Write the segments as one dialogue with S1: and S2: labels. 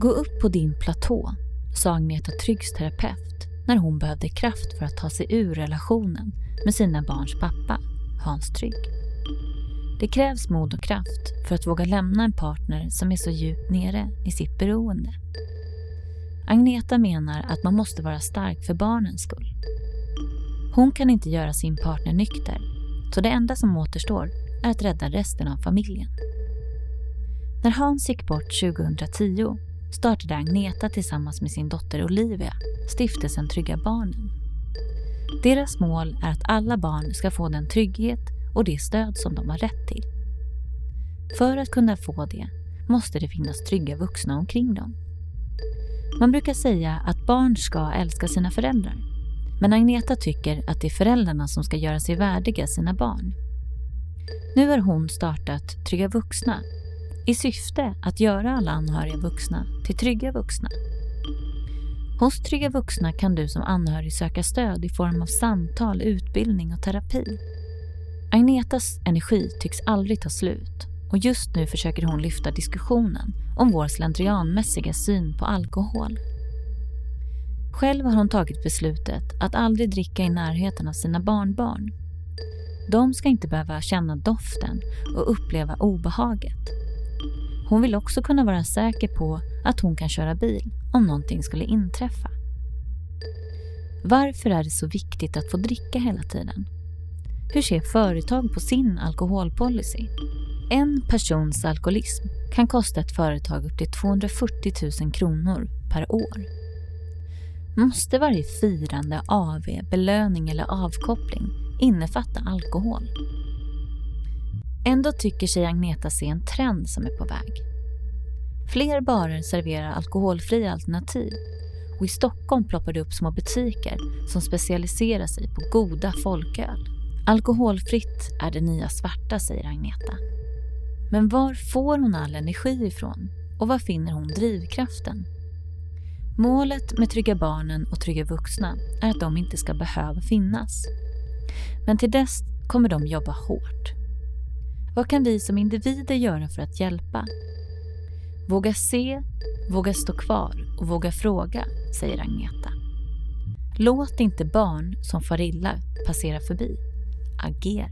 S1: Gå upp på din platå, sa Agneta Tryggs terapeut när hon behövde kraft för att ta sig ur relationen med sina barns pappa, Hans Trygg. Det krävs mod och kraft för att våga lämna en partner som är så djupt nere i sitt beroende. Agneta menar att man måste vara stark för barnens skull. Hon kan inte göra sin partner nykter, så det enda som återstår är att rädda resten av familjen. När Hans gick bort 2010 startade Agneta tillsammans med sin dotter Olivia stiftelsen Trygga Barnen. Deras mål är att alla barn ska få den trygghet och det stöd som de har rätt till. För att kunna få det måste det finnas trygga vuxna omkring dem. Man brukar säga att barn ska älska sina föräldrar. Men Agneta tycker att det är föräldrarna som ska göra sig värdiga sina barn. Nu har hon startat Trygga Vuxna i syfte att göra alla anhöriga vuxna till trygga vuxna. Hos Trygga Vuxna kan du som anhörig söka stöd i form av samtal, utbildning och terapi. Agnetas energi tycks aldrig ta slut och just nu försöker hon lyfta diskussionen om vår slentrianmässiga syn på alkohol. Själv har hon tagit beslutet att aldrig dricka i närheten av sina barnbarn. De ska inte behöva känna doften och uppleva obehaget. Hon vill också kunna vara säker på att hon kan köra bil om någonting skulle inträffa. Varför är det så viktigt att få dricka hela tiden? Hur ser företag på sin alkoholpolicy? En persons alkoholism kan kosta ett företag upp till 240 000 kronor per år. Måste varje firande, AV, belöning eller avkoppling innefatta alkohol? Ändå tycker sig Agneta se en trend som är på väg. Fler barer serverar alkoholfria alternativ och i Stockholm ploppar det upp små butiker som specialiserar sig på goda folköl. Alkoholfritt är det nya svarta, säger Agneta. Men var får hon all energi ifrån? Och var finner hon drivkraften? Målet med Trygga Barnen och Trygga Vuxna är att de inte ska behöva finnas. Men till dess kommer de jobba hårt. Vad kan vi som individer göra för att hjälpa? Våga se, våga stå kvar och våga fråga, säger Agneta. Låt inte barn som far illa passera förbi. Agera.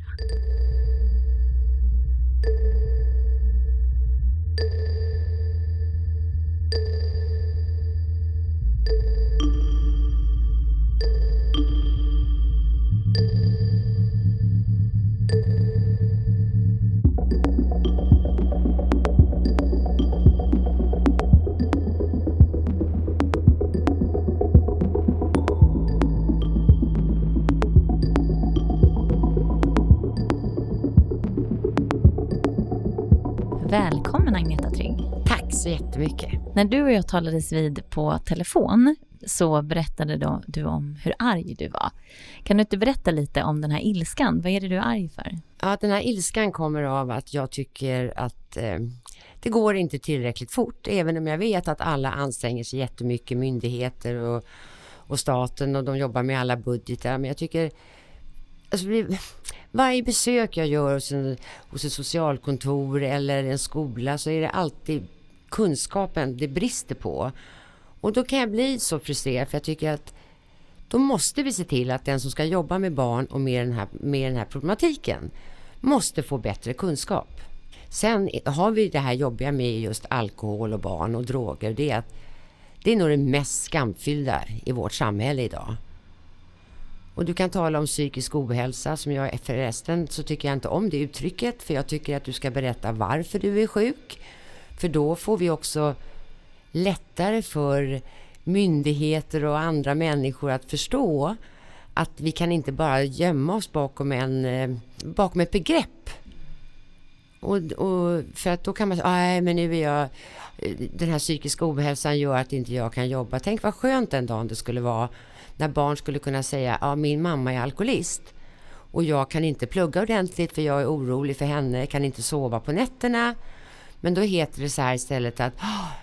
S2: Jättemycket.
S1: När du och jag talades vid på telefon så berättade du om hur arg du var. Kan du inte berätta lite om den här ilskan? Vad är det du är arg för?
S2: Ja, den här ilskan kommer av att jag tycker att eh, det går inte tillräckligt fort. Även om jag vet att alla anstränger sig jättemycket, myndigheter och, och staten och de jobbar med alla budgetar. Men jag tycker Alltså, varje besök jag gör hos, en, hos ett socialkontor eller en skola så är det alltid kunskapen det brister på. Och då kan jag bli så frustrerad för jag tycker att då måste vi se till att den som ska jobba med barn och med den här, med den här problematiken måste få bättre kunskap. Sen har vi det här jobbiga med just alkohol och barn och droger. Det är att det är nog det mest skamfyllda i vårt samhälle idag. Och du kan tala om psykisk ohälsa som jag förresten så tycker jag inte om det uttrycket för jag tycker att du ska berätta varför du är sjuk. För då får vi också lättare för myndigheter och andra människor att förstå att vi kan inte bara gömma oss bakom, en, eh, bakom ett begrepp. Och, och för att då kan man säga, nej men nu är jag, eh, den här psykiska ohälsan gör att inte jag kan jobba. Tänk vad skönt den dagen det skulle vara när barn skulle kunna säga, ja min mamma är alkoholist och jag kan inte plugga ordentligt för jag är orolig för henne, kan inte sova på nätterna. Men då heter det så här istället att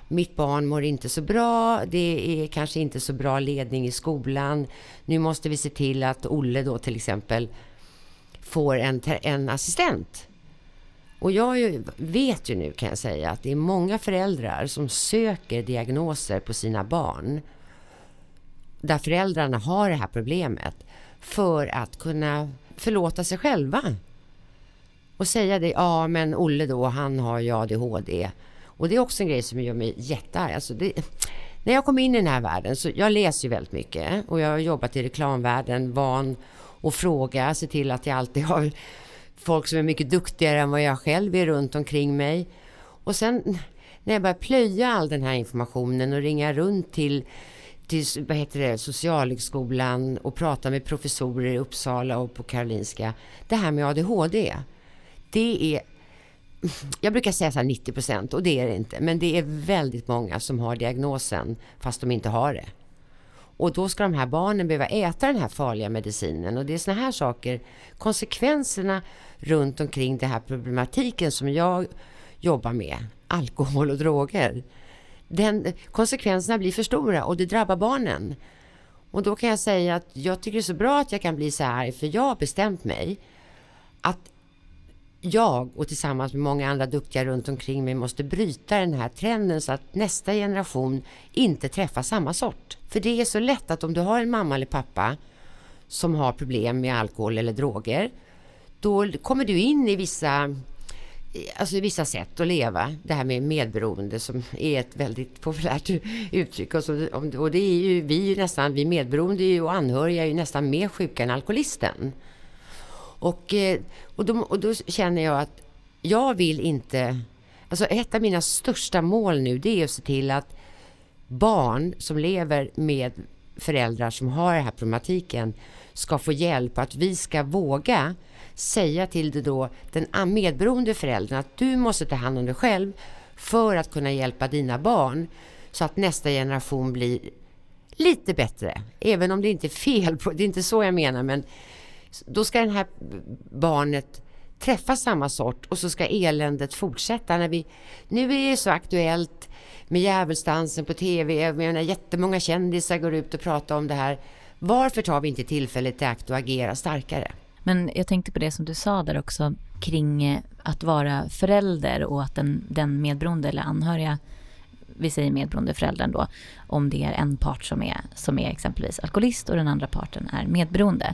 S2: mitt barn mår inte så bra, det är kanske inte så bra ledning i skolan. Nu måste vi se till att Olle då till exempel får en, en assistent. Och jag vet ju nu kan jag säga att det är många föräldrar som söker diagnoser på sina barn där föräldrarna har det här problemet för att kunna förlåta sig själva. Och säga det, ja men Olle då, han har ju ADHD. Och det är också en grej som gör mig jättearg. Alltså det, när jag kom in i den här världen, så jag läser ju väldigt mycket och jag har jobbat i reklamvärlden, van att fråga, se till att jag alltid har folk som är mycket duktigare än vad jag själv är runt omkring mig. Och sen när jag började plöja all den här informationen och ringa runt till till vad heter det, Socialhögskolan och prata med professorer i Uppsala och på Karolinska. Det här med ADHD, det är jag brukar säga så 90 procent och det är det inte. Men det är väldigt många som har diagnosen fast de inte har det. Och då ska de här barnen behöva äta den här farliga medicinen. Och det är såna här saker, konsekvenserna runt omkring den här problematiken som jag jobbar med, alkohol och droger. Den, konsekvenserna blir för stora och det drabbar barnen. Och då kan jag säga att jag tycker det är så bra att jag kan bli så här, för jag har bestämt mig att jag och tillsammans med många andra duktiga runt omkring mig måste bryta den här trenden så att nästa generation inte träffar samma sort. För det är så lätt att om du har en mamma eller pappa som har problem med alkohol eller droger, då kommer du in i vissa alltså vissa sätt att leva. Det här med medberoende som är ett väldigt populärt uttryck. Och, så, och det är ju vi nästan, vi medberoende och anhöriga är ju nästan mer sjuka än alkoholisten. Och, eh, och, då, och då känner jag att jag vill inte... Alltså ett av mina största mål nu det är att se till att barn som lever med föräldrar som har den här problematiken ska få hjälp. Att vi ska våga säga till det då, den medberoende föräldern att du måste ta hand om dig själv för att kunna hjälpa dina barn så att nästa generation blir lite bättre. Även om det inte är fel, på, det är inte så jag menar, men då ska det här barnet träffa samma sort och så ska eländet fortsätta. När vi, nu är det så aktuellt med djävulsdansen på TV, jag menar, jättemånga kändisar går ut och pratar om det här. Varför tar vi inte tillfället i akt och agerar starkare?
S1: Men jag tänkte på det som du sa där också kring eh, att vara förälder och att den, den medberoende eller anhöriga vi säger medberoende föräldern då, om det är en part som är, som är exempelvis alkoholist och den andra parten är medberoende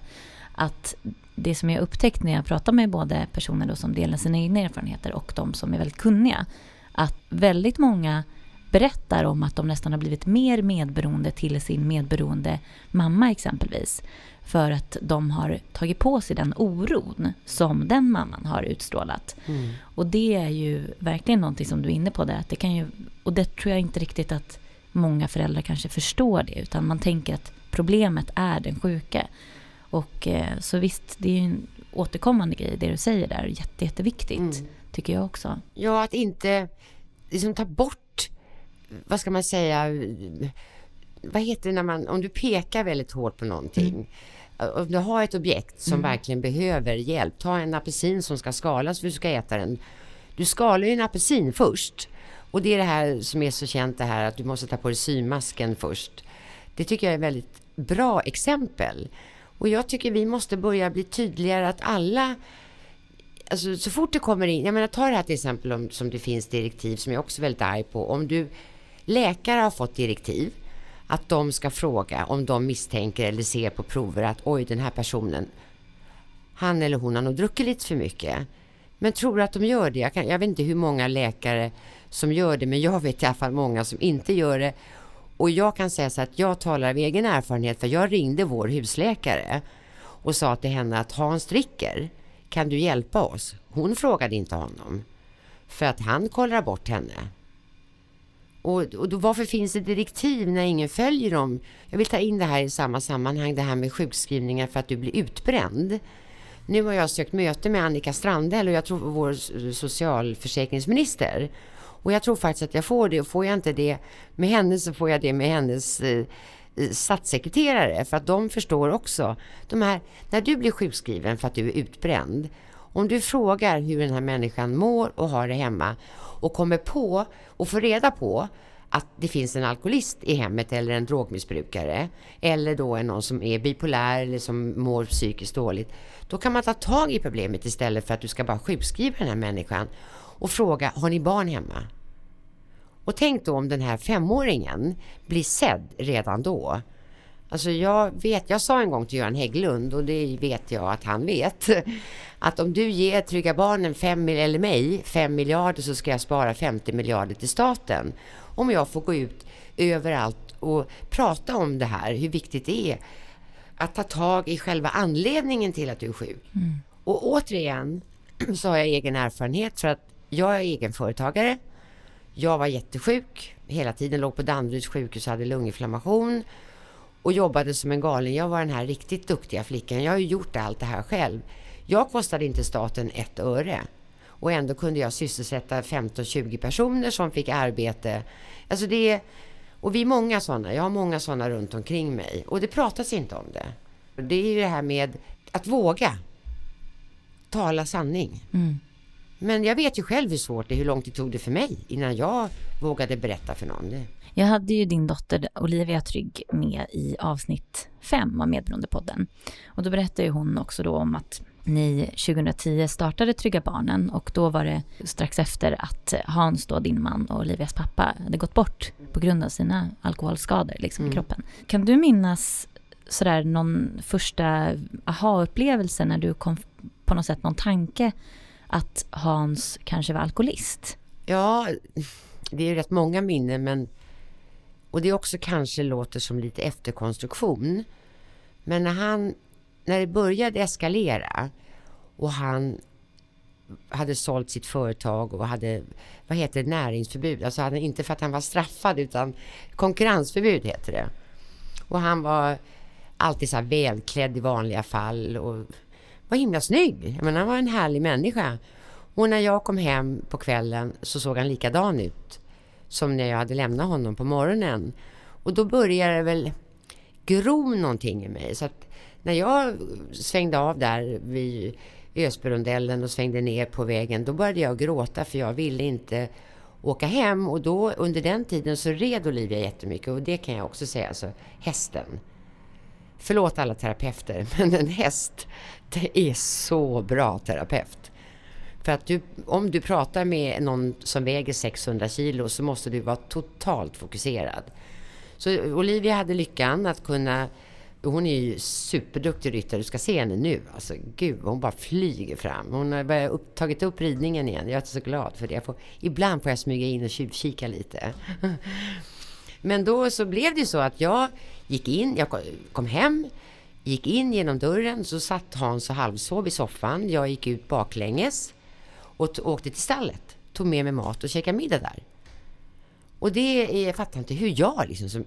S1: att det som jag upptäckt när jag pratar med både personer då som delar sina egna erfarenheter och de som är väldigt kunniga, att väldigt många berättar om att de nästan har blivit mer medberoende till sin medberoende mamma exempelvis. För att de har tagit på sig den oron som den mamman har utstrålat. Mm. Och det är ju verkligen någonting som du är inne på där. Att det kan ju, och det tror jag inte riktigt att många föräldrar kanske förstår det. Utan man tänker att problemet är den sjuka. Och eh, så visst, det är ju en återkommande grej det du säger där. Jätte, jätteviktigt, mm. tycker jag också.
S2: Ja, att inte liksom ta bort, vad ska man säga, vad heter det när man, om du pekar väldigt hårt på någonting. Mm. Om du har ett objekt som mm. verkligen behöver hjälp, ta en apelsin som ska skalas för du ska äta den. Du skalar ju en apelsin först. Och det är det här som är så känt det här att du måste ta på dig symasken först. Det tycker jag är väldigt bra exempel. Och jag tycker vi måste börja bli tydligare att alla Alltså så fort det kommer in, jag menar ta det här till exempel om, som det finns direktiv som jag också är väldigt arg på. Om du, läkare har fått direktiv att de ska fråga om de misstänker eller ser på prover att oj den här personen, han eller hon har nog druckit lite för mycket. Men tror du att de gör det? Jag, kan, jag vet inte hur många läkare som gör det, men jag vet i alla fall många som inte gör det. Och jag kan säga så att jag talar av egen erfarenhet för jag ringde vår husläkare och sa till henne att Hans dricker, kan du hjälpa oss? Hon frågade inte honom för att han kollar bort henne. Och, och då, varför finns det direktiv när ingen följer dem? Jag vill ta in det här i samma sammanhang, det här med sjukskrivningar för att du blir utbränd. Nu har jag sökt möte med Annika Strandhäll och jag tror vår socialförsäkringsminister. Och jag tror faktiskt att jag får det. Och får jag inte det med henne så får jag det med hennes eh, eh, statssekreterare. För att de förstår också. De här, när du blir sjukskriven för att du är utbränd. Om du frågar hur den här människan mår och har det hemma och kommer på och får reda på att det finns en alkoholist i hemmet eller en drogmissbrukare eller då är någon som är bipolär eller som mår psykiskt dåligt. Då kan man ta tag i problemet istället för att du ska bara sjukskriva den här människan och fråga, har ni barn hemma? Och tänk då om den här femåringen blir sedd redan då. Alltså jag vet, jag sa en gång till Göran Hägglund och det vet jag att han vet. Att om du ger Trygga Barnen fem, eller mig 5 miljarder så ska jag spara 50 miljarder till staten. Om jag får gå ut överallt och prata om det här, hur viktigt det är att ta tag i själva anledningen till att du är sjuk. Mm. Och återigen så har jag egen erfarenhet för att jag är egenföretagare. Jag var jättesjuk hela tiden, låg på Danderyds sjukhus och hade lunginflammation och jobbade som en galen. Jag var den här riktigt duktiga flickan. Jag har ju gjort allt det här själv. Jag kostade inte staten ett öre. Och ändå kunde jag sysselsätta 15-20 personer som fick arbete. Alltså det och vi är många sådana. Jag har många sådana runt omkring mig. Och det pratas inte om det. Det är ju det här med att våga tala sanning. Mm. Men jag vet ju själv hur svårt det är, hur långt det tog det för mig innan jag vågade berätta för någon.
S1: Jag hade ju din dotter Olivia Trygg med i avsnitt fem av Medberoendepodden. Och då berättade ju hon också då om att ni 2010 startade Trygga Barnen och då var det strax efter att Hans, då, din man och Olivias pappa, hade gått bort på grund av sina alkoholskador liksom, mm. i kroppen. Kan du minnas sådär någon första aha-upplevelse när du kom på något sätt någon tanke att Hans kanske var alkoholist?
S2: Ja, det är rätt många minnen men och det också kanske låter som lite efterkonstruktion. Men när han, när det började eskalera och han hade sålt sitt företag och hade, vad heter det, näringsförbud. Alltså han, inte för att han var straffad utan konkurrensförbud heter det. Och han var alltid så här välklädd i vanliga fall och var himla snygg. Jag menar, han var en härlig människa. Och när jag kom hem på kvällen så såg han likadan ut som när jag hade lämnat honom på morgonen. Och då började det väl gro någonting i mig. Så att när jag svängde av där vid Ösbyrondellen och svängde ner på vägen, då började jag gråta för jag ville inte åka hem. Och då under den tiden så red Olivia jättemycket och det kan jag också säga, alltså hästen. Förlåt alla terapeuter, men en häst, det är så bra terapeut. För att du, om du pratar med någon som väger 600 kilo så måste du vara totalt fokuserad. Så Olivia hade lyckan att kunna hon är ju superduktig ryttare. Du ska se henne nu. Alltså, gud, hon bara flyger fram. Hon har börjat upp, tagit upp ridningen igen. Jag är så glad för det. Jag får, ibland får jag smyga in och tjuvkika lite. Men då så blev det ju så att jag gick in, jag kom hem, gick in genom dörren, så satt Hans och halvsov i soffan. Jag gick ut baklänges och åkte till stallet. Tog med mig mat och käkade middag där. Och det är, jag fattar inte hur jag liksom som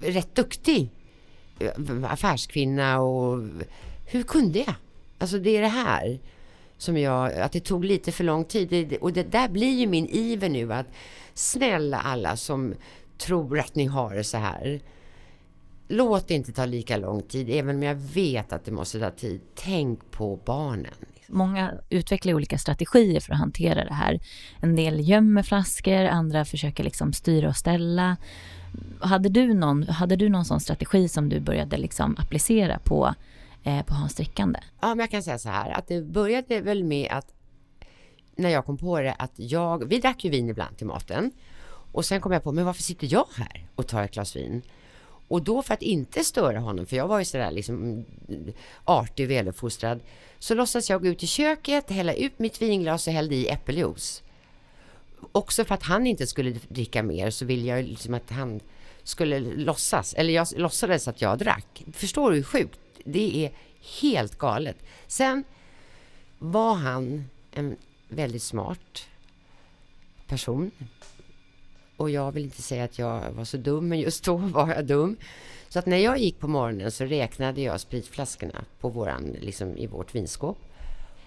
S2: rätt duktig eh, affärskvinna och hur kunde jag? Alltså det är det här som jag, att det tog lite för lång tid. Och det där blir ju min iver nu att snälla alla som tror att ni har det så här. Låt det inte ta lika lång tid, även om jag vet att det måste ta tid. Tänk på barnen.
S1: Många utvecklar olika strategier för att hantera det här. En del gömmer flaskor, andra försöker liksom styra och ställa. Hade du någon, hade du någon sån strategi som du började liksom applicera på, eh, på hans drickande?
S2: Ja, men jag kan säga så här att det började väl med att när jag kom på det att jag, vi drack ju vin ibland till maten och sen kom jag på, men varför sitter jag här och tar ett glas vin? Och då för att inte störa honom, för jag var ju sådär liksom mm, artig och väluppfostrad, så låtsas jag gå ut i köket, hälla ut mitt vinglas och hällde i äppeljuice. Också för att han inte skulle dricka mer så ville jag liksom att han skulle låtsas, eller jag låtsades att jag drack. Förstår du hur sjukt? Det är helt galet. Sen var han en väldigt smart person. Och jag vill inte säga att jag var så dum, men just då var jag dum. Så att när jag gick på morgonen så räknade jag spritflaskorna på våran, liksom i vårt vinskåp.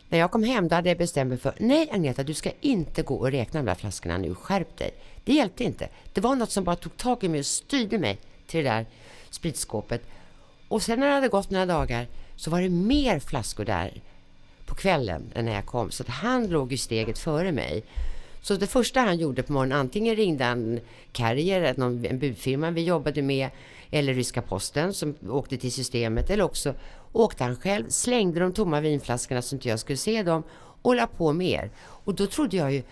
S2: När jag kom hem då hade jag bestämt mig för, nej Agneta, du ska inte gå och räkna de där flaskorna nu, skärp dig. Det hjälpte inte. Det var något som bara tog tag i mig och styrde mig till det där spritskåpet. Och sen när det hade gått några dagar så var det mer flaskor där på kvällen än när jag kom. Så att han låg ju steget före mig. Så det första han gjorde på morgonen, antingen ringde han Carrier, någon, en budfirma vi jobbade med, eller ryska posten som åkte till systemet, eller också åkte han själv, slängde de tomma vinflaskorna så inte jag skulle se dem och la på mer. Och då trodde jag ju,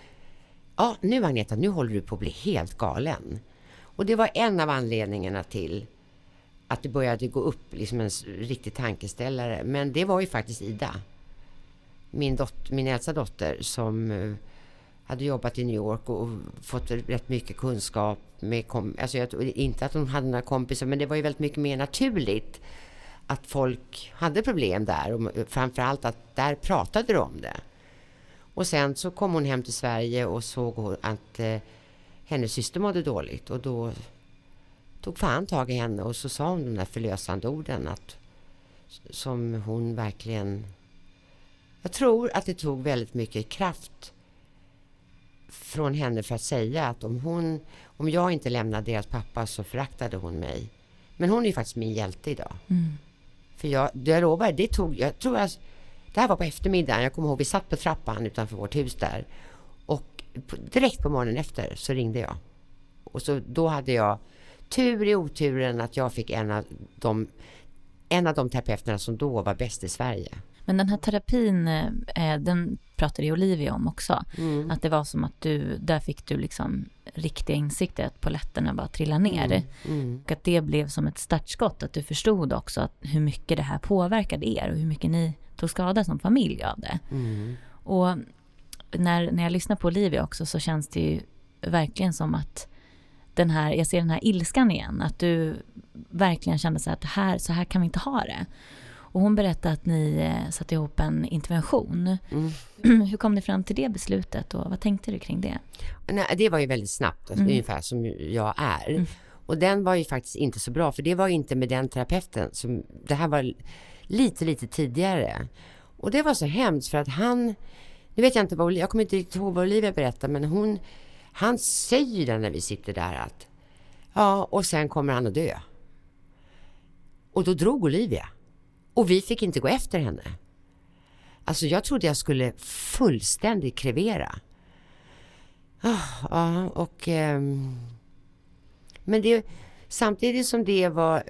S2: ja nu Agneta, nu håller du på att bli helt galen. Och det var en av anledningarna till att det började gå upp, liksom en riktig tankeställare. Men det var ju faktiskt Ida, min, dot min äldsta dotter, som uh, hade jobbat i New York och fått rätt mycket kunskap. Med kom alltså jag, inte att hon hade några kompisar, men det var ju väldigt mycket mer naturligt att folk hade problem där och eh, framförallt att där pratade de om det. Och sen så kom hon hem till Sverige och såg att eh, hennes syster mådde dåligt och då tog fan tag i henne och så sa hon de där förlösande orden att, som hon verkligen... Jag tror att det tog väldigt mycket kraft från henne för att säga att om, hon, om jag inte lämnade deras pappa så föraktade hon mig. Men hon är ju faktiskt min hjälte idag. Mm. För jag, jag lovar, det tog, jag tror jag, det här var på eftermiddagen, jag kommer ihåg vi satt på trappan utanför vårt hus där. Och direkt på morgonen efter så ringde jag. Och så då hade jag tur i oturen att jag fick en av de, en av de terapeuterna som då var bäst i Sverige.
S1: Men den här terapin, eh, den pratade Olivia om också. Mm. Att det var som att du, där fick du liksom riktiga insikter, att poletterna bara trillade ner. Mm. Mm. Och att det blev som ett startskott, att du förstod också att hur mycket det här påverkade er och hur mycket ni tog skada som familj av det. Mm. Och när, när jag lyssnar på Olivia också så känns det ju verkligen som att den här, jag ser den här ilskan igen, att du verkligen kände så att här, så här kan vi inte ha det. Och hon berättade att ni eh, satte ihop en intervention. Mm. Hur kom ni fram till det beslutet och vad tänkte du kring det?
S2: Nej, det var ju väldigt snabbt, alltså, mm. ungefär som jag är. Mm. Och den var ju faktiskt inte så bra, för det var inte med den terapeuten. Som, det här var lite, lite tidigare. Och det var så hemskt för att han, nu vet jag inte vad, jag kommer inte riktigt ihåg vad Olivia berättade, men hon, han säger det när vi sitter där att, ja, och sen kommer han att dö. Och då drog Olivia. Och vi fick inte gå efter henne. Alltså jag trodde jag skulle fullständigt krevera. Ah, ja, och... Eh, men det, samtidigt som det var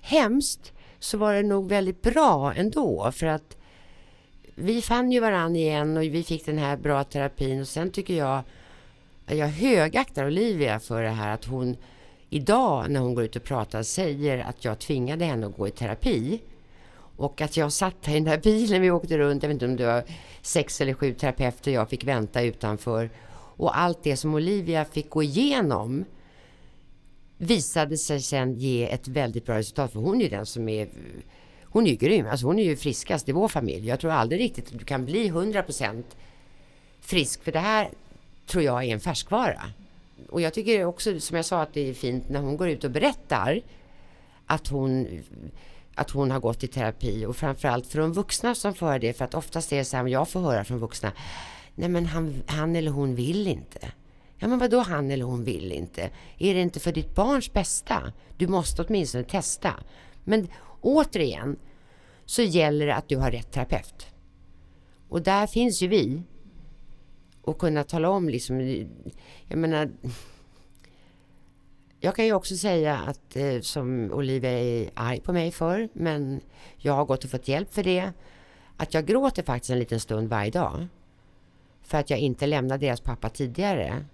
S2: hemskt så var det nog väldigt bra ändå för att vi fann ju varann igen och vi fick den här bra terapin och sen tycker jag jag högaktar Olivia för det här att hon idag när hon går ut och pratar säger att jag tvingade henne att gå i terapi. Och att jag satt här i den där bilen vi åkte runt, jag vet inte om det var sex eller sju terapeuter jag fick vänta utanför. Och allt det som Olivia fick gå igenom visade sig sen ge ett väldigt bra resultat. För hon är ju den som är hon är ju grym. Alltså hon är ju friskast i vår familj. Jag tror aldrig riktigt att du kan bli 100% frisk. För det här tror jag är en färskvara och jag tycker också, som jag sa, att det är fint när hon går ut och berättar att hon, att hon har gått i terapi. Och framförallt för de vuxna som får det, för att oftast är det så här, jag får höra från vuxna, nej men han, han eller hon vill inte. Ja men vadå han eller hon vill inte? Är det inte för ditt barns bästa? Du måste åtminstone testa. Men återigen så gäller det att du har rätt terapeut. Och där finns ju vi och kunna tala om liksom, jag menar, jag kan ju också säga att eh, som Olivia är arg på mig för, men jag har gått och fått hjälp för det, att jag gråter faktiskt en liten stund varje dag. För att jag inte lämnade deras pappa tidigare.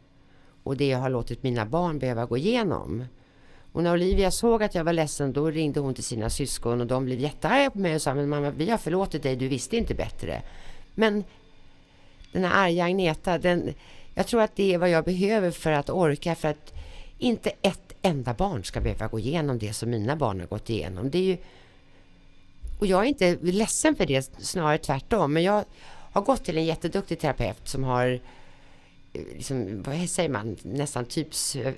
S2: Och det jag har låtit mina barn behöva gå igenom. Och när Olivia såg att jag var ledsen, då ringde hon till sina syskon och de blev jättearga på mig och sa, men mamma, vi har förlåtit dig, du visste inte bättre. Men den här arga Agneta, den, jag tror att det är vad jag behöver för att orka, för att inte ett enda barn ska behöva gå igenom det som mina barn har gått igenom. Det är ju, och jag är inte ledsen för det, snarare tvärtom. Men jag har gått till en jätteduktig terapeut som har liksom, vad säger man, nästan typ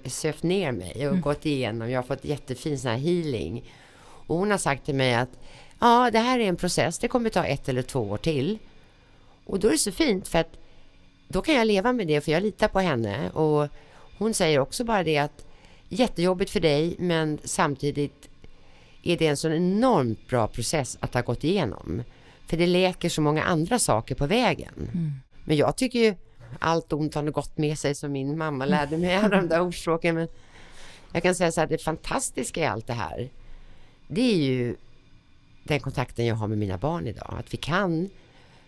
S2: sövt ner mig och mm. gått igenom. Jag har fått jättefin sån här healing. Och hon har sagt till mig att ja, det här är en process. Det kommer ta ett eller två år till. Och då är det så fint för att då kan jag leva med det för jag litar på henne. Och hon säger också bara det att jättejobbigt för dig men samtidigt är det en sån enormt bra process att ha gått igenom. För det läker så många andra saker på vägen. Mm. Men jag tycker ju allt ont har gått med sig som min mamma lärde mig, alla de där ordspråken. Men jag kan säga så här, det fantastiska i allt det här, det är ju den kontakten jag har med mina barn idag. Att vi kan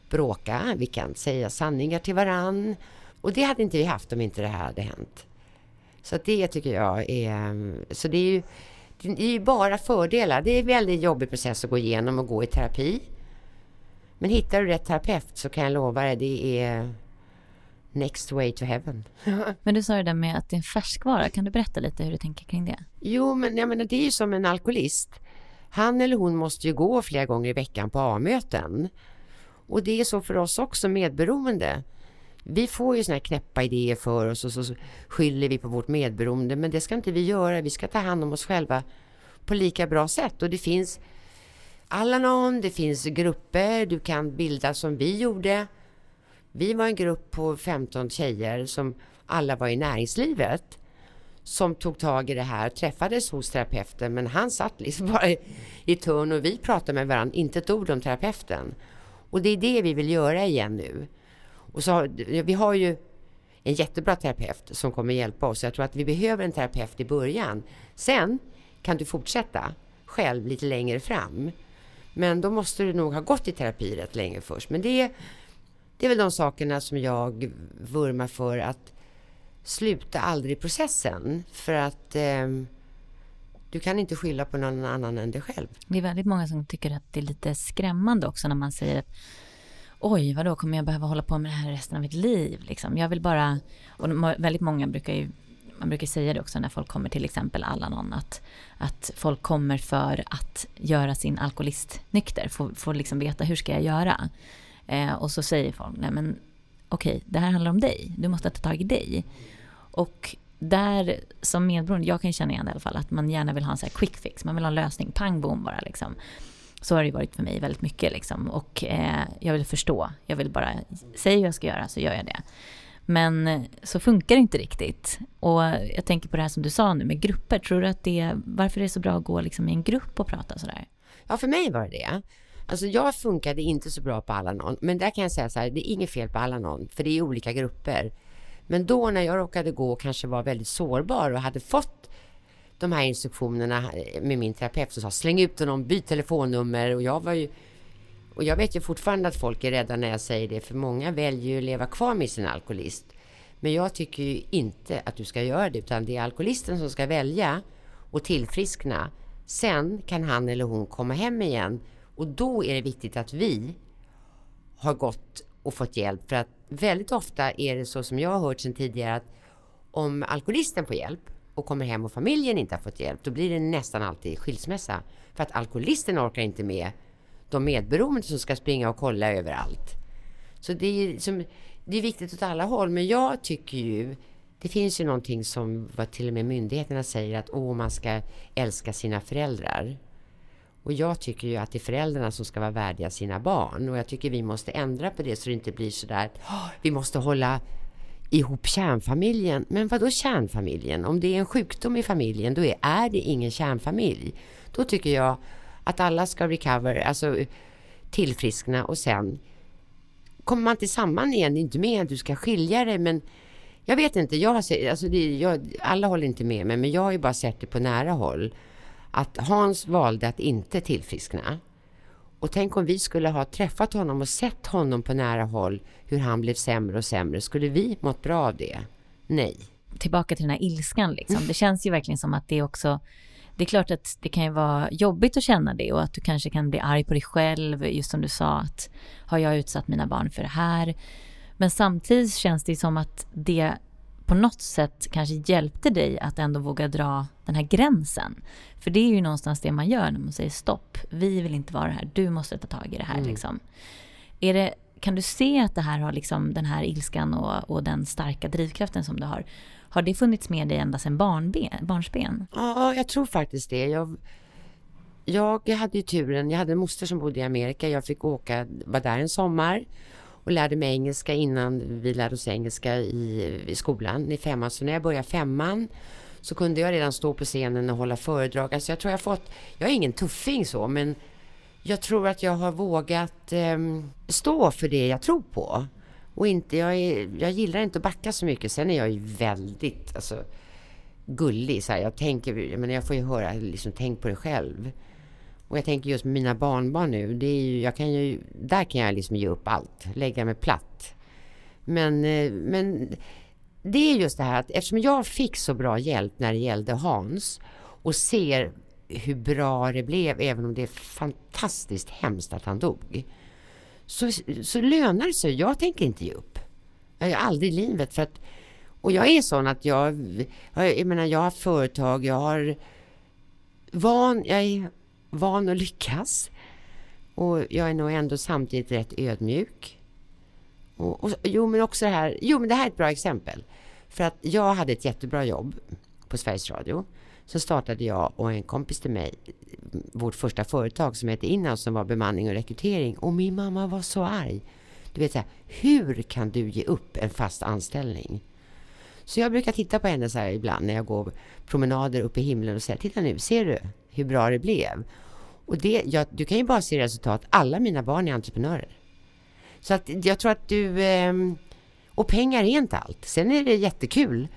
S2: bråka, vi kan säga sanningar till varann. Och det hade inte vi haft om inte det här hade hänt. Så det tycker jag är... Så det är ju det är bara fördelar. Det är en väldigt jobbig process att gå igenom och gå i terapi. Men hittar du rätt terapeut så kan jag lova dig, det är next way to heaven.
S1: men du sa det där med att det är en färskvara. Kan du berätta lite hur du tänker kring det?
S2: Jo, men jag menar, det är ju som en alkoholist. Han eller hon måste ju gå flera gånger i veckan på A-möten. Och det är så för oss också medberoende. Vi får ju såna här knäppa idéer för oss och så skyller vi på vårt medberoende. Men det ska inte vi göra. Vi ska ta hand om oss själva på lika bra sätt. Och det finns Alanon, det finns grupper du kan bilda som vi gjorde. Vi var en grupp på 15 tjejer som alla var i näringslivet som tog tag i det här, träffades hos terapeuten men han satt liksom bara i, i törn och vi pratade med varandra, inte ett ord om terapeuten. Och det är det vi vill göra igen nu. Och så har, vi har ju en jättebra terapeut som kommer hjälpa oss. Jag tror att vi behöver en terapeut i början. Sen kan du fortsätta själv lite längre fram. Men då måste du nog ha gått i terapi rätt länge först. Men det, det är väl de sakerna som jag vurmar för att sluta aldrig processen. För att eh, du kan inte skylla på någon annan än dig själv.
S1: Det är väldigt många som tycker att det är lite skrämmande också när man säger att oj, vadå, kommer jag behöva hålla på med det här resten av mitt liv? Liksom. Jag vill bara, och väldigt många brukar ju, man brukar säga det också när folk kommer till exempel Alanon, att, att folk kommer för att göra sin alkoholist nykter, få, få liksom veta hur ska jag göra? Eh, och så säger folk, nej men okej, okay, det här handlar om dig, du måste ta tag i dig. Och där som medberoende, jag kan känna igen det i alla fall, att man gärna vill ha en så här quick fix, man vill ha en lösning, pang bom bara liksom. Så har det varit för mig väldigt mycket liksom. Och eh, jag vill förstå, jag vill bara, säga hur jag ska göra så gör jag det. Men eh, så funkar det inte riktigt. Och jag tänker på det här som du sa nu med grupper. Tror du att det, varför är det så bra att gå liksom i en grupp och prata sådär?
S2: Ja, för mig var det det. Alltså jag funkade inte så bra på Alanon, men där kan jag säga så här, det är inget fel på Alanon, för det är olika grupper. Men då när jag råkade gå och kanske var väldigt sårbar och hade fått de här instruktionerna eh, med min terapeut som sa släng ut honom, byt telefonnummer och jag var ju och jag vet ju fortfarande att folk är rädda när jag säger det för många väljer ju att leva kvar med sin alkoholist. Men jag tycker ju inte att du ska göra det utan det är alkoholisten som ska välja och tillfriskna. Sen kan han eller hon komma hem igen och då är det viktigt att vi har gått och fått hjälp för att väldigt ofta är det så som jag har hört sedan tidigare att om alkoholisten får hjälp och kommer hem och familjen inte har fått hjälp, då blir det nästan alltid skilsmässa. För att alkoholisten orkar inte med de medberoende som ska springa och kolla överallt. Så det är, som, det är viktigt åt alla håll, men jag tycker ju det finns ju någonting som vad till och med myndigheterna säger att åh, man ska älska sina föräldrar. Och jag tycker ju att det är föräldrarna som ska vara värdiga sina barn. Och jag tycker vi måste ändra på det så det inte blir sådär, vi måste hålla ihop kärnfamiljen. Men vad då kärnfamiljen? Om det är en sjukdom i familjen, då är, är det ingen kärnfamilj. Då tycker jag att alla ska recover, alltså tillfriskna och sen kommer man inte samman igen, det är inte med att du ska skilja dig men jag vet inte, jag har sett, alltså det, jag, alla håller inte med mig men jag har ju bara sett det på nära håll att Hans valde att inte tillfriskna. Och tänk om vi skulle ha träffat honom och sett honom på nära håll, hur han blev sämre och sämre. Skulle vi mått bra av det? Nej.
S1: Tillbaka till den här ilskan liksom. Det känns ju verkligen som att det också det är klart att det kan ju vara jobbigt att känna det och att du kanske kan bli arg på dig själv, just som du sa att har jag utsatt mina barn för det här? Men samtidigt känns det som att det på något sätt kanske hjälpte dig att ändå våga dra den här gränsen. För det är ju någonstans det man gör när man säger stopp, vi vill inte vara här, du måste ta tag i det här. Mm. Liksom. Är det, kan du se att det här har liksom, den här ilskan och, och den starka drivkraften som du har, har det funnits med dig ända sedan barnben, barnsben?
S2: Ja, jag tror faktiskt det. Jag, jag hade ju turen, jag hade en moster som bodde i Amerika, jag fick åka, var där en sommar och lärde mig engelska innan vi lärde oss engelska i, i skolan i femman. Så när jag började femman så kunde jag redan stå på scenen och hålla föredrag. Alltså jag tror jag fått, jag är ingen tuffing så, men jag tror att jag har vågat eh, stå för det jag tror på. Och inte, jag, är, jag gillar inte att backa så mycket. Sen är jag ju väldigt alltså, gullig. Så här. Jag, tänker, jag, menar, jag får ju höra, liksom, tänk på dig själv. Och jag tänker just med mina barnbarn nu. Det är ju, jag kan ju, där kan jag liksom ge upp allt. Lägga mig platt. Men, eh, men det är just det här att eftersom jag fick så bra hjälp när det gällde Hans och ser hur bra det blev, även om det är fantastiskt hemskt att han dog. Så, så lönar det sig. Jag tänker inte ge upp. Jag gör aldrig i livet. För att, och jag är sån att jag, jag menar jag har företag, jag har van, jag är van att lyckas. Och jag är nog ändå samtidigt rätt ödmjuk. Och, och, jo, men också det här, jo men det här är ett bra exempel. För att jag hade ett jättebra jobb på Sveriges Radio. Så startade jag och en kompis till mig vårt första företag som hette Inhouse som var bemanning och rekrytering. Och min mamma var så arg. Du vet så här, hur kan du ge upp en fast anställning? Så jag brukar titta på henne så här ibland när jag går promenader upp i himlen och säga, titta nu, ser du hur bra det blev? Och det, jag, du kan ju bara se resultat. Alla mina barn är entreprenörer. Så att jag tror att du... Eh, och pengar är inte allt. Sen är det jättekul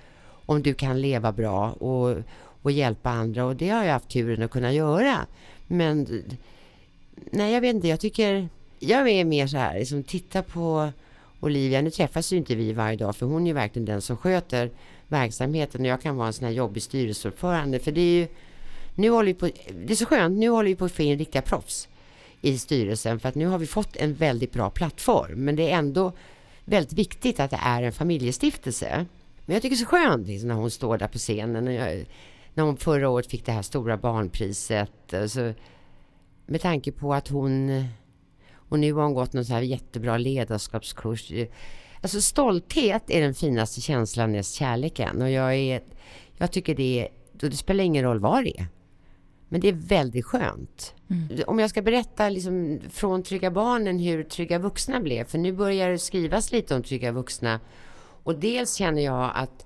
S2: om du kan leva bra och, och hjälpa andra och det har jag haft turen att kunna göra. Men nej, jag vet inte. Jag tycker jag är mer så här, liksom titta på Olivia. Nu träffas ju inte vi varje dag för hon är ju verkligen den som sköter verksamheten och jag kan vara en sån här jobbig styrelseordförande för det är ju nu håller vi på, det är så skönt, nu håller vi på att få in riktiga proffs i styrelsen för att nu har vi fått en väldigt bra plattform men det är ändå väldigt viktigt att det är en familjestiftelse. Men jag tycker det är så skönt liksom, när hon står där på scenen. När, jag, när hon förra året fick det här stora barnpriset. Alltså, med tanke på att hon... Och nu har hon gått någon så här jättebra ledarskapskurs. Alltså stolthet är den finaste känslan näst kärleken. Och jag, är, jag tycker det är... Det spelar ingen roll vad det är. Men det är väldigt skönt. Mm. Om jag ska berätta liksom från Trygga Barnen hur Trygga Vuxna blev. För nu börjar det skrivas lite om Trygga Vuxna. Och dels känner jag att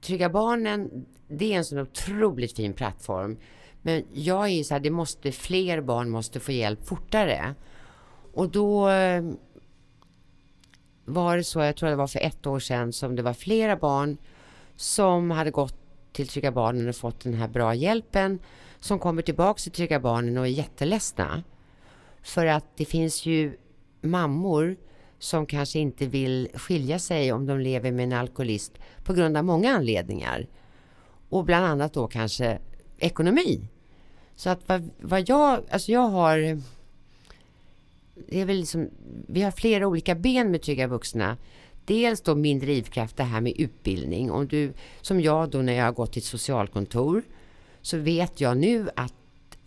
S2: Trygga Barnen, det är en sån otroligt fin plattform. Men jag är så här, det måste, fler barn måste få hjälp fortare. Och då eh, var det så, jag tror det var för ett år sedan, som det var flera barn som hade gått till Trygga Barnen och fått den här bra hjälpen som kommer tillbaka till Trygga Barnen och är jätteledsna. För att det finns ju mammor som kanske inte vill skilja sig om de lever med en alkoholist på grund av många anledningar. Och bland annat då kanske ekonomi. Så att vad, vad jag, alltså jag har det är väl liksom, vi har flera olika ben med Trygga Vuxna. Dels då min drivkraft, det här med utbildning. Om du, som jag då när jag har gått till ett socialkontor så vet jag nu att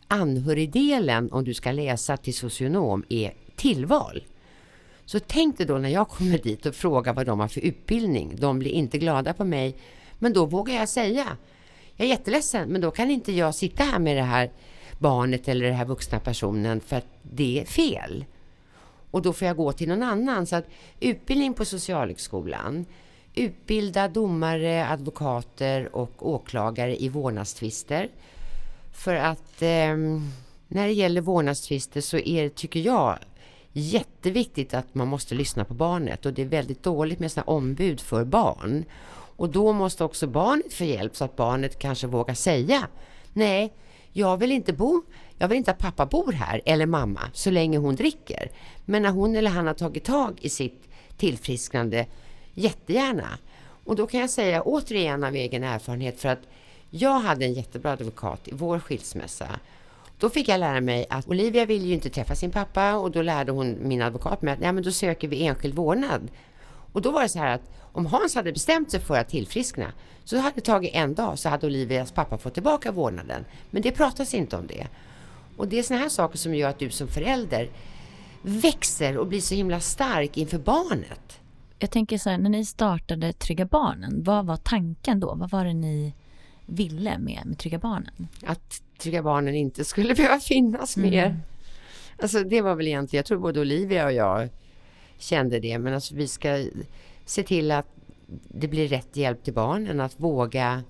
S2: anhörigdelen, om du ska läsa till socionom, är tillval. Så tänk dig då när jag kommer dit och frågar vad de har för utbildning. De blir inte glada på mig. Men då vågar jag säga. Jag är jätteledsen, men då kan inte jag sitta här med det här barnet eller den här vuxna personen för att det är fel. Och då får jag gå till någon annan. Så att utbildning på Socialhögskolan, utbilda domare, advokater och åklagare i vårdnadstvister. För att eh, när det gäller vårdnadstvister så är det, tycker jag, jätteviktigt att man måste lyssna på barnet och det är väldigt dåligt med sina ombud för barn. Och då måste också barnet få hjälp så att barnet kanske vågar säga Nej, jag vill inte bo, jag vill inte att pappa bor här eller mamma så länge hon dricker. Men när hon eller han har tagit tag i sitt tillfrisknande Jättegärna. Och då kan jag säga återigen av egen erfarenhet för att jag hade en jättebra advokat i vår skilsmässa. Då fick jag lära mig att Olivia vill ju inte träffa sin pappa och då lärde hon min advokat mig att nej men då söker vi enskild vårdnad. Och då var det så här att om Hans hade bestämt sig för att tillfriskna så hade det tagit en dag så hade Olivias pappa fått tillbaka vårdnaden. Men det pratas inte om det. Och det är såna här saker som gör att du som förälder växer och blir så himla stark inför barnet.
S1: Jag tänker så här, när ni startade Trygga Barnen, vad var tanken då? Vad var det ni ville med, med Trygga Barnen?
S2: Att Trygga Barnen inte skulle behöva finnas mm. mer. Alltså det var väl egentligen, jag tror både Olivia och jag kände det, men alltså vi ska se till att det blir rätt hjälp till barnen, att våga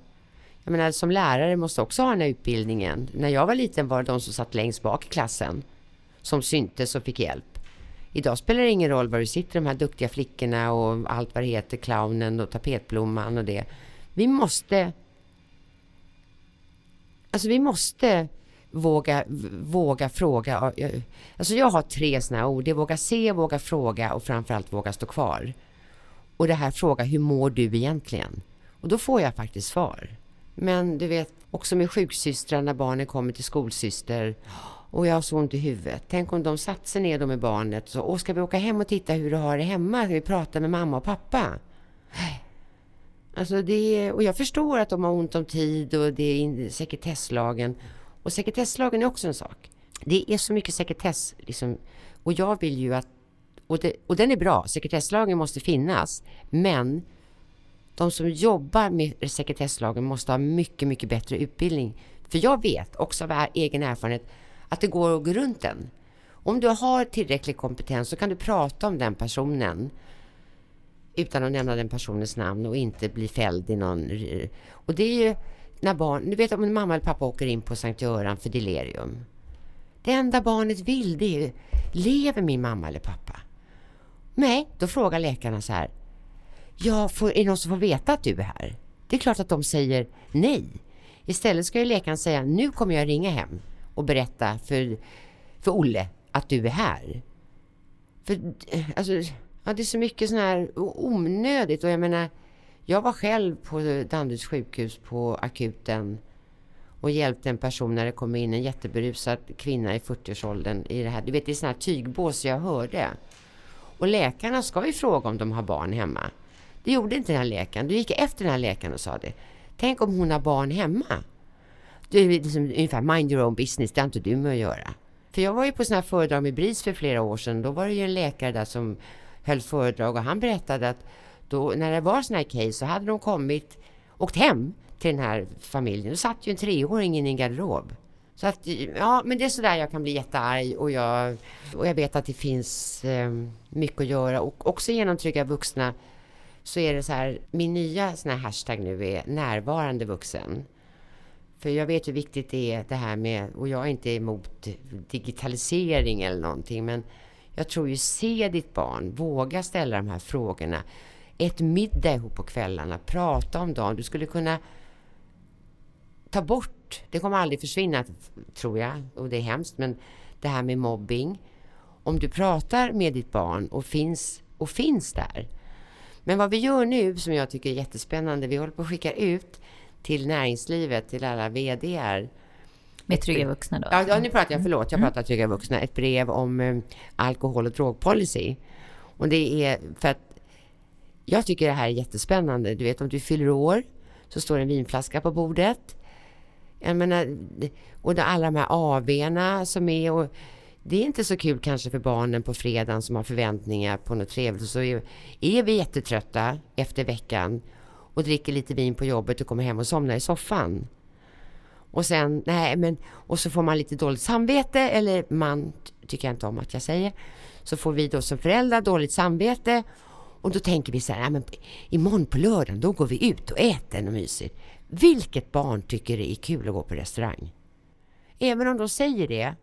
S2: jag menar, som lärare måste också ha den här utbildningen. När jag var liten var det de som satt längst bak i klassen som syntes och fick hjälp. Idag spelar det ingen roll var du sitter, de här duktiga flickorna och allt vad det heter, clownen och tapetblomman och det. Vi måste... Alltså vi måste våga, våga fråga. Alltså jag har tre sådana ord. Det är våga se, våga fråga och framförallt våga stå kvar. Och det här fråga, hur mår du egentligen? Och då får jag faktiskt svar. Men du vet, också med sjuksystrar när barnen kommer till skolsyster och jag har så ont i huvudet. Tänk om de satt sig ner då med barnet och så, Åh, ska vi åka hem och titta hur du har det hemma? Ska vi prata med mamma och pappa? Alltså det, och jag förstår att de har ont om tid och det är sekretesslagen. Och sekretesslagen är också en sak. Det är så mycket sekretess liksom, och jag vill ju att och, det, och den är bra, sekretesslagen måste finnas, men de som jobbar med sekretesslagen måste ha mycket, mycket bättre utbildning. För jag vet också av egen erfarenhet att det går att gå runt den. Om du har tillräcklig kompetens så kan du prata om den personen utan att nämna den personens namn och inte bli fälld i någon... Och det är ju när barn... Du vet om en mamma eller pappa åker in på Sankt Göran för delirium. Det enda barnet vill det är ju... lever min mamma eller pappa? Nej, då frågar läkarna så här. Ja, får, är det någon som får veta att du är här? Det är klart att de säger nej. Istället ska ju läkaren säga, nu kommer jag ringa hem och berätta för, för Olle att du är här. För alltså, ja, det är så mycket sån här onödigt och jag menar, jag var själv på Danderyds sjukhus på akuten och hjälpte en person när det kom in en jätteberusad kvinna i 40-årsåldern i det här. Du vet, det är sådana här tygbås jag hörde. Och läkarna ska ju fråga om de har barn hemma. Det gjorde inte den här läkaren. Du gick efter den här läkaren och sa det. Tänk om hon har barn hemma? Det är liksom ungefär mind your own business, det har inte du med att göra. För jag var ju på sådana här föredrag med BRIS för flera år sedan. Då var det ju en läkare där som höll föredrag och han berättade att då, när det var sådana här case så hade de kommit, åkt hem till den här familjen. Då satt ju en treåring i en garderob. Så att, ja, men det är sådär jag kan bli jättearg och jag, och jag vet att det finns eh, mycket att göra. Och också genom Trygga Vuxna så är det så här, min nya sån här hashtag nu är närvarande vuxen. För jag vet hur viktigt det är det här med, och jag är inte emot digitalisering eller någonting, men jag tror ju se ditt barn, våga ställa de här frågorna. Ett middag ihop på kvällarna, prata om dagen. Du skulle kunna ta bort, det kommer aldrig försvinna tror jag, och det är hemskt, men det här med mobbing. Om du pratar med ditt barn och finns, och finns där. Men vad vi gör nu som jag tycker är jättespännande, vi håller på att skicka ut till näringslivet, till alla VDR.
S1: Med Trygga Vuxna då?
S2: Ja, ja nu pratar jag, förlåt, jag mm. pratar Trygga Vuxna. Ett brev om eh, alkohol och drogpolicy. Och det är för att jag tycker det här är jättespännande. Du vet om du fyller år så står en vinflaska på bordet. Jag menar, och alla de här AWna som är och det är inte så kul kanske för barnen på fredagen som har förväntningar på något trevligt. Så är, är vi jättetrötta efter veckan och dricker lite vin på jobbet och kommer hem och somnar i soffan. Och sen, nej men, och så får man lite dåligt samvete, eller man, tycker jag inte om att jag säger. Så får vi då som föräldrar dåligt samvete och då tänker vi så här, nej men imorgon på lördagen då går vi ut och äter något mysigt. Vilket barn tycker det är kul att gå på restaurang? Även om de säger det,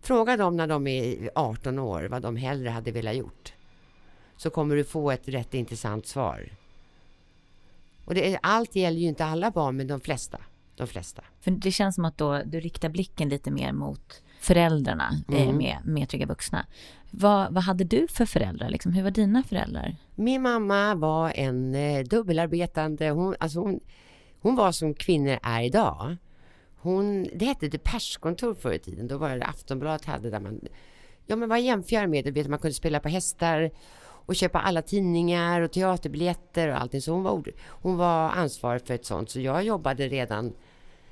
S2: fråga dem när de är 18 år vad de hellre hade velat gjort. Så kommer du få ett rätt intressant svar. Och det, allt gäller ju inte alla barn, men de flesta. De flesta.
S1: För det känns som att då, du riktar blicken lite mer mot föräldrarna eh, mm. med, med Trygga Vuxna. Vad, vad hade du för föräldrar? Liksom? Hur var dina föräldrar?
S2: Min mamma var en eh, dubbelarbetande... Hon, alltså hon, hon var som kvinnor är idag. Hon, det hette Deperskontor förr i tiden. Då var det Aftonbladet hade där man... Ja, men vad jämför med? Du vet, man kunde spela på hästar och köpa alla tidningar och teaterbiljetter och allting. Så hon var, hon var ansvarig för ett sånt. Så jag jobbade redan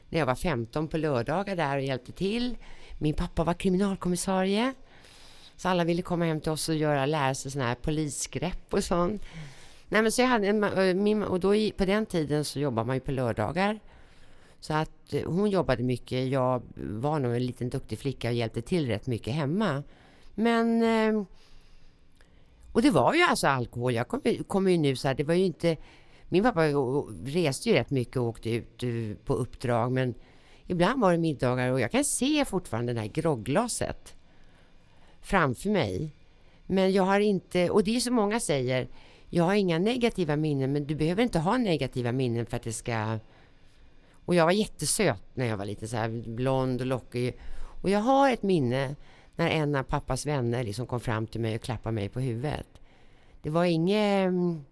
S2: när jag var 15 på lördagar där och hjälpte till. Min pappa var kriminalkommissarie. Så alla ville komma hem till oss och göra, lära sig sådana här polisgrepp och sånt. Nej, men så jag hade en, eh, min, och då på den tiden så jobbade man ju på lördagar. Så att eh, hon jobbade mycket. Jag var nog en liten duktig flicka och hjälpte till rätt mycket hemma. Men eh, och det var ju alltså alkohol. Jag kommer kom ju nu så här, det var ju inte... Min pappa reste ju rätt mycket och åkte ut eh, på uppdrag, men ibland var det middagar och jag kan se fortfarande det här grogglaset framför mig. Men jag har inte, och det är så många säger, jag har inga negativa minnen, men du behöver inte ha negativa minnen för att det ska... Och jag var jättesöt när jag var liten, så här blond och lockig. Och jag har ett minne när en av pappas vänner liksom kom fram till mig och klappade mig på huvudet. Det var inget... Mm,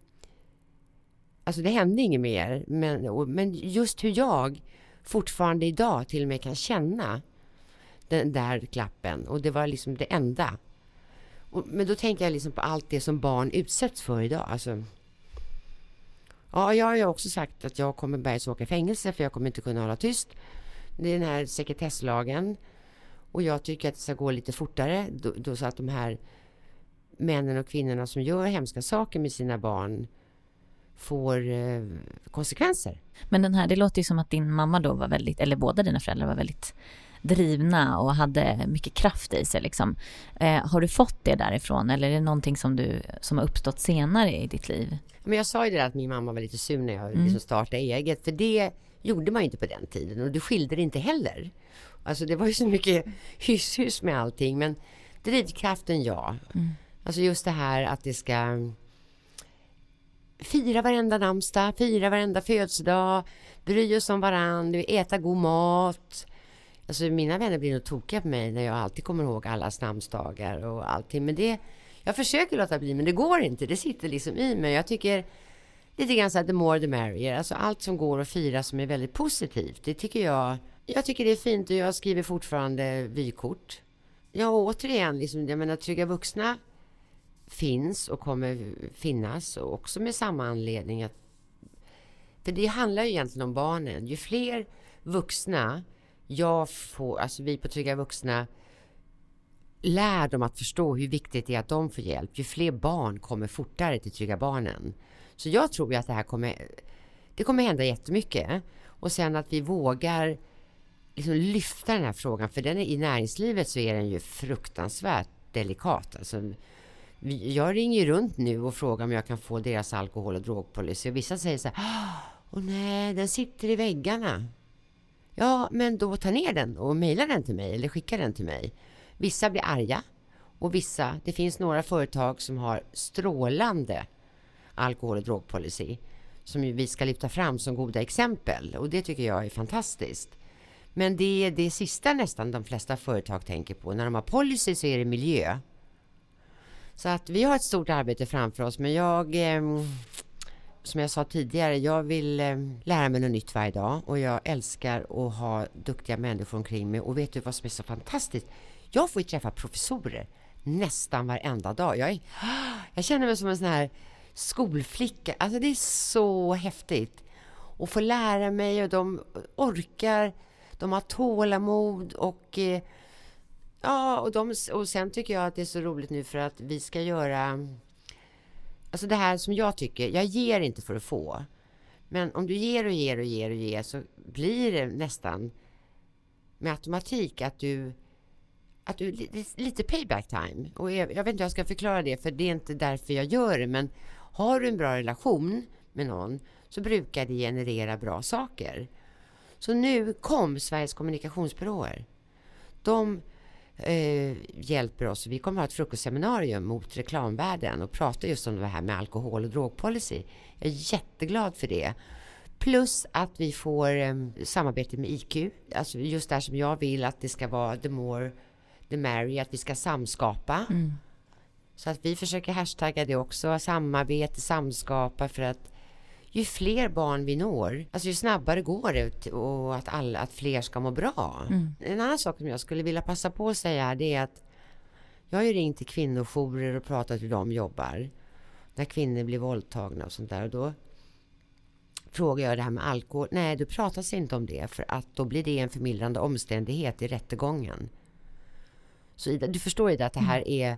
S2: alltså det hände inget mer. Men, men just hur jag fortfarande idag till och med kan känna den där klappen. Och det var liksom det enda. Och, men då tänker jag liksom på allt det som barn utsätts för idag. Alltså, ja, jag har ju också sagt att jag kommer börja åka i fängelse för jag kommer inte kunna hålla tyst. Det är den här sekretesslagen. Och jag tycker att det ska gå lite fortare då, då så att de här männen och kvinnorna som gör hemska saker med sina barn får eh, konsekvenser.
S1: Men den här, det låter ju som att din mamma då var väldigt, eller båda dina föräldrar var väldigt drivna och hade mycket kraft i sig. Liksom. Eh, har du fått det därifrån eller är det någonting som, du, som har uppstått senare i ditt liv?
S2: Men jag sa ju det att min mamma var lite sur när jag mm. liksom startade eget. För det gjorde man inte på den tiden och du skilde det inte heller. Alltså det var ju så mycket hyss-hyss med allting. Men drivkraften, ja. Mm. Alltså just det här att det ska fira varenda namnsdag, fira varenda födelsedag, bry oss om varandra, äta god mat. Alltså mina vänner blir nog tokiga på mig när jag alltid kommer ihåg allas namnsdagar och allting. Men det, jag försöker låta bli, men det går inte. Det sitter liksom i mig. Jag tycker lite grann så att the more the merrier. Alltså allt som går att fira som är väldigt positivt. Det tycker jag. Jag tycker det är fint och jag skriver fortfarande vykort. Ja, återigen, liksom, jag menar trygga vuxna finns och kommer finnas och också med samma anledning att för det handlar ju egentligen om barnen. Ju fler vuxna jag får, alltså vi på Trygga Vuxna lär dem att förstå hur viktigt det är att de får hjälp. Ju fler barn kommer fortare till Trygga Barnen. Så jag tror ju att det här kommer, det kommer hända jättemycket. Och sen att vi vågar liksom lyfta den här frågan, för den är, i näringslivet så är den ju fruktansvärt delikat. Alltså, jag ringer runt nu och frågar om jag kan få deras alkohol och drogpolicy. Och vissa säger så här, åh nej, den sitter i väggarna. Ja, men då ta ner den och mejla den till mig eller skicka den till mig. Vissa blir arga och vissa, det finns några företag som har strålande alkohol och drogpolicy som vi ska lyfta fram som goda exempel och det tycker jag är fantastiskt. Men det är det sista nästan de flesta företag tänker på. När de har policy så är det miljö. Så att vi har ett stort arbete framför oss men jag eh, som jag sa tidigare, jag vill eh, lära mig något nytt varje dag och jag älskar att ha duktiga människor omkring mig. Och vet du vad som är så fantastiskt? Jag får ju träffa professorer nästan varenda dag. Jag, är, jag känner mig som en sån här skolflicka. Alltså det är så häftigt. Och få lära mig och de orkar, de har tålamod och eh, ja, och, de, och sen tycker jag att det är så roligt nu för att vi ska göra Alltså det här som jag tycker, jag ger inte för att få. Men om du ger och ger och ger och ger så blir det nästan med automatik att du att du, lite payback time. Och jag, jag vet inte hur jag ska förklara det, för det är inte därför jag gör det. Men har du en bra relation med någon så brukar det generera bra saker. Så nu kom Sveriges kommunikationsbyråer. De eh, hjälper oss. Vi kommer att ha ett frukostseminarium mot reklamvärlden och prata just om det här med alkohol och drogpolicy. Jag är jätteglad för det. Plus att vi får eh, samarbete med IQ. Alltså just där som jag vill att det ska vara the more the merry, att vi ska samskapa. Mm. Så att vi försöker hashtagga det också, samarbete, samskapa för att ju fler barn vi når, alltså ju snabbare går det och att, alla, att fler ska må bra. Mm. En annan sak som jag skulle vilja passa på att säga det är att jag har ju ringt till kvinnojourer och pratat hur de jobbar. När kvinnor blir våldtagna och sånt där. Och då frågar jag det här med alkohol. Nej, du pratas inte om det för att då blir det en förmildrande omständighet i rättegången. Så Ida, du förstår ju att det här mm. är...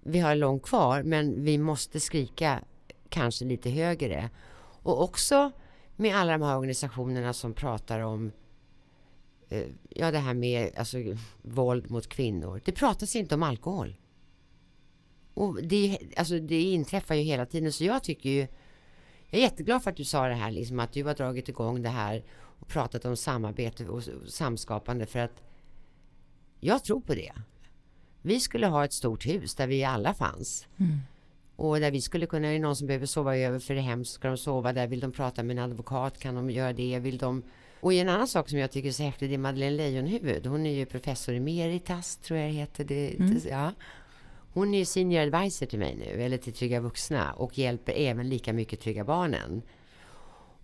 S2: Vi har långt kvar, men vi måste skrika kanske lite högre. Och också med alla de här organisationerna som pratar om eh, ja, det här med alltså, våld mot kvinnor. Det pratas inte om alkohol. Och det, alltså, det inträffar ju hela tiden. Så jag tycker ju... Jag är jätteglad för att du sa det här, liksom, att du har dragit igång det här och pratat om samarbete och samskapande för att jag tror på det. Vi skulle ha ett stort hus där vi alla fanns.
S1: Mm.
S2: Och där vi skulle kunna, är det någon som behöver sova över för det hem så ska de sova där. Vill de prata med en advokat kan de göra det. Vill de... Och en annan sak som jag tycker är så häftigt det är Madeleine Leijonhufvud. Hon är ju professor emeritas, tror jag det heter. Det,
S1: Mm.
S2: det, ja. Hon är ju senior advisor till mig nu, eller till Trygga Vuxna och hjälper även lika mycket Trygga Barnen.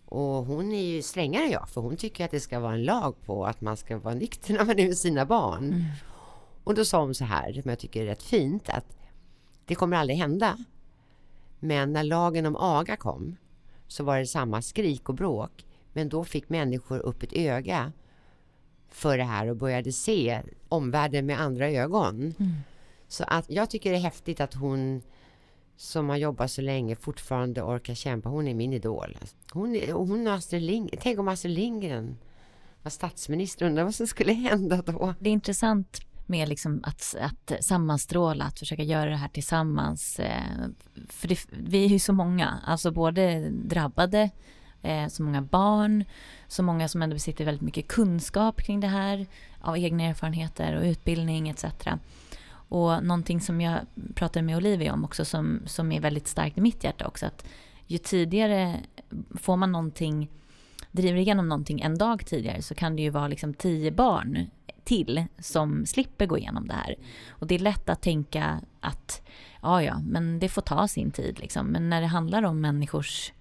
S2: Och hon är ju strängare än jag, för hon tycker att det ska vara en lag på att man ska vara nykter när man är med sina barn.
S1: Mm.
S2: Och då sa hon så här, som jag tycker är rätt fint, att det kommer aldrig hända. Men när lagen om aga kom så var det samma skrik och bråk. Men då fick människor upp ett öga för det här och började se omvärlden med andra ögon.
S1: Mm.
S2: Så att jag tycker det är häftigt att hon som har jobbat så länge fortfarande orkar kämpa. Hon är min idol. Hon, är, hon och Astrid Lindgren. Tänk om Astrid Lindgren var statsminister. Undrar vad som skulle hända då?
S1: Det är intressant med liksom att, att sammanstråla, att försöka göra det här tillsammans. Eh, för det, vi är ju så många, alltså både drabbade, eh, så många barn, så många som ändå besitter väldigt mycket kunskap kring det här, av egna erfarenheter och utbildning etc. Och någonting som jag pratade med Olivia om också som, som är väldigt starkt i mitt hjärta också, att ju tidigare får man någonting, driver igenom någonting en dag tidigare så kan det ju vara liksom tio barn till som slipper gå igenom det här. Och det är lätt att tänka att ja, ja, men det får ta sin tid liksom. Men när det handlar om människors,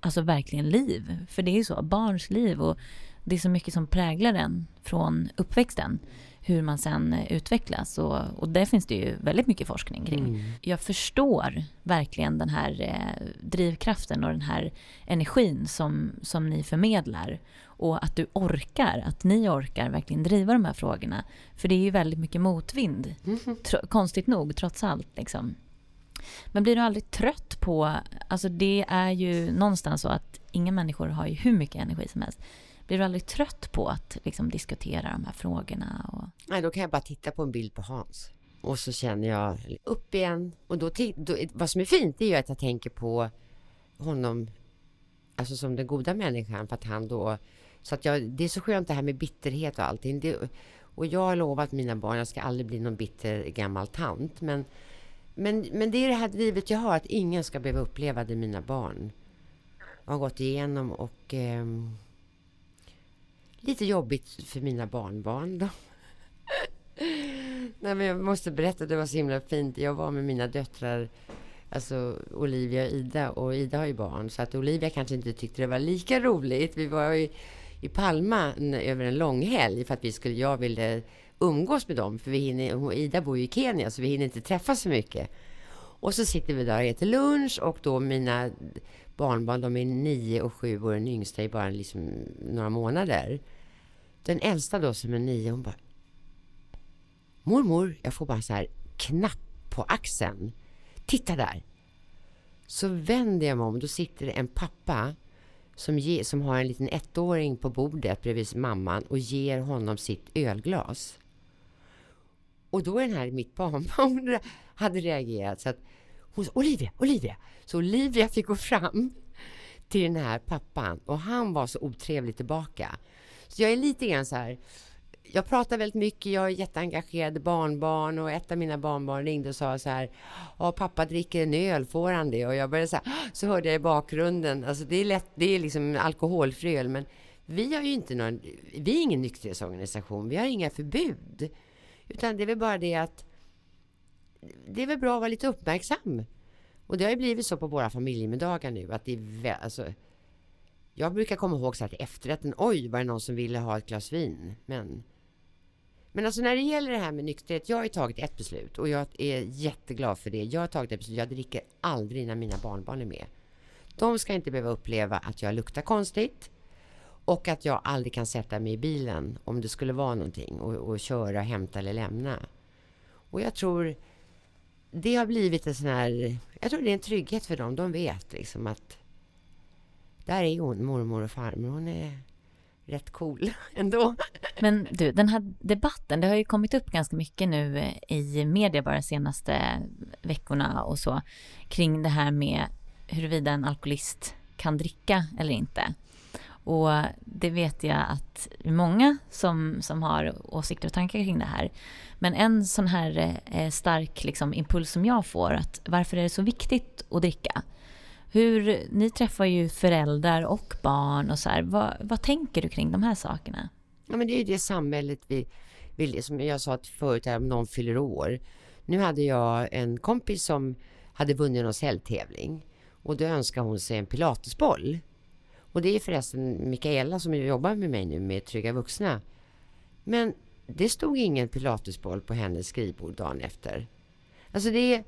S1: alltså verkligen liv, för det är ju så, barns liv och det är så mycket som präglar den från uppväxten, hur man sen utvecklas och, och där finns det ju väldigt mycket forskning kring.
S2: Mm.
S1: Jag förstår verkligen den här eh, drivkraften och den här energin som, som ni förmedlar. Och att du orkar, att ni orkar verkligen driva de här frågorna. För det är ju väldigt mycket motvind, tro, konstigt nog, trots allt. Liksom. Men blir du aldrig trött på, alltså det är ju någonstans så att inga människor har ju hur mycket energi som helst. Blir du aldrig trött på att liksom, diskutera de här frågorna? Och...
S2: Nej, då kan jag bara titta på en bild på Hans. Och så känner jag upp igen. Och då, då vad som är fint är ju att jag tänker på honom alltså som den goda människan för att han då så att jag, det är så skönt det här med bitterhet och allting. Det, och jag har lovat mina barn, jag ska aldrig bli någon bitter gammal tant. Men, men, men det är det här drivet jag har, att ingen ska behöva uppleva det mina barn har gått igenom och eh, lite jobbigt för mina barnbarn då. Nej, men jag måste berätta, det var så himla fint. Jag var med mina döttrar, alltså Olivia och Ida, och Ida har ju barn, så att Olivia kanske inte tyckte det var lika roligt. Vi var ju i Palma över en lång helg för att vi skulle, jag ville umgås med dem, för vi hinner, Ida bor ju i Kenya, så vi hinner inte träffas så mycket. Och så sitter vi där och äter lunch och då mina barnbarn, de är nio och sju och den yngsta är bara liksom några månader. Den äldsta då som är nio, hon bara Mormor, jag får bara så här knapp på axeln. Titta där! Så vänder jag mig om, då sitter det en pappa som, ge, som har en liten ettåring på bordet bredvid mamman och ger honom sitt ölglas. Och då är den här mitt barnbarn hade reagerat så att hon sa Olivia, Olivia! Så Olivia fick gå fram till den här pappan och han var så otrevlig tillbaka. Så jag är lite grann så här jag pratar väldigt mycket, jag är jätteengagerad barnbarn och ett av mina barnbarn ringde och sa så här Ja, pappa dricker en öl, får han det? Och jag började så här, ah! så hörde jag i bakgrunden, alltså det är lätt, det är liksom alkoholfri öl, men vi har ju inte någon, vi är ingen nykterhetsorganisation, vi har inga förbud. Utan det är väl bara det att det är väl bra att vara lite uppmärksam. Och det har ju blivit så på våra familjemiddagar nu att det är väl, alltså, jag brukar komma ihåg så här till efterrätten, oj, var det någon som ville ha ett glas vin? Men, men alltså när det gäller det här med nykterhet, jag har ju tagit ett beslut och jag är jätteglad för det. Jag har tagit ett beslut, jag dricker aldrig när mina barnbarn är med. De ska inte behöva uppleva att jag luktar konstigt och att jag aldrig kan sätta mig i bilen om det skulle vara någonting och, och köra, hämta eller lämna. Och jag tror det har blivit en sån här, jag tror det är en trygghet för dem. De vet liksom att där är hon, mormor och farmor. Hon är rätt cool ändå.
S1: Men du, den här debatten, det har ju kommit upp ganska mycket nu eh, i media bara de senaste veckorna och så kring det här med huruvida en alkoholist kan dricka eller inte. Och det vet jag att många som, som har åsikter och tankar kring det här. Men en sån här eh, stark liksom, impuls som jag får, att varför är det så viktigt att dricka? Hur, ni träffar ju föräldrar och barn och så här, vad, vad tänker du kring de här sakerna?
S2: Ja, men det är ju det samhället vi vill, som jag sa förut, här, om någon fyller år. Nu hade jag en kompis som hade vunnit någon säljtävling och då önskade hon sig en pilatesboll. Och det är förresten Mikaela som jobbar med mig nu med Trygga Vuxna. Men det stod ingen pilatesboll på hennes skrivbord dagen efter. Alltså det är,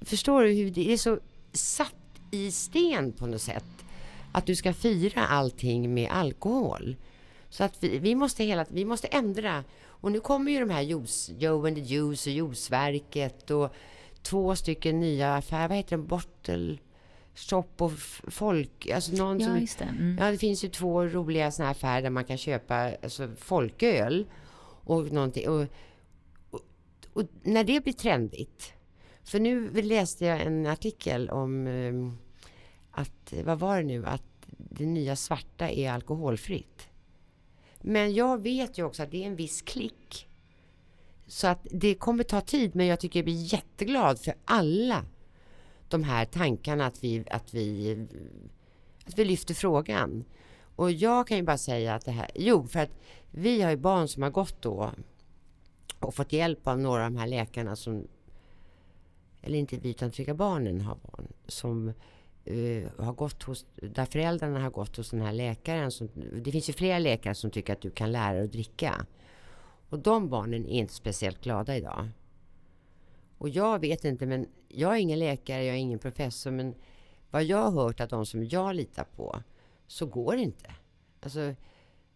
S2: förstår du hur det är så satt i sten på något sätt. Att du ska fira allting med alkohol. Så att vi, vi måste hela vi måste ändra. Och nu kommer ju de här juice, Joe and the Juice och Juiceverket och två stycken nya affärer. Vad heter de? Bottle Shop och folk... Alltså någon
S1: ja,
S2: som,
S1: just det. Mm.
S2: Ja, det finns ju två roliga såna här affärer där man kan köpa alltså, folköl och någonting. Och, och, och när det blir trendigt. För nu läste jag en artikel om um, att, vad var det nu, att det nya svarta är alkoholfritt. Men jag vet ju också att det är en viss klick. Så att det kommer ta tid, men jag tycker jag blir jätteglad för alla de här tankarna att vi, att vi, att vi lyfter frågan. Och jag kan ju bara säga att det här, jo, för att vi har ju barn som har gått då och fått hjälp av några av de här läkarna som, eller inte vi utan Trygga Barnen har barn, som uh, har gått hos, där föräldrarna har gått hos den här läkaren. Som, det finns ju flera läkare som tycker att du kan lära dig att dricka. Och de barnen är inte speciellt glada idag. Och jag vet inte, men jag är ingen läkare, jag är ingen professor, men vad jag har hört att de som jag litar på, så går det inte. Alltså,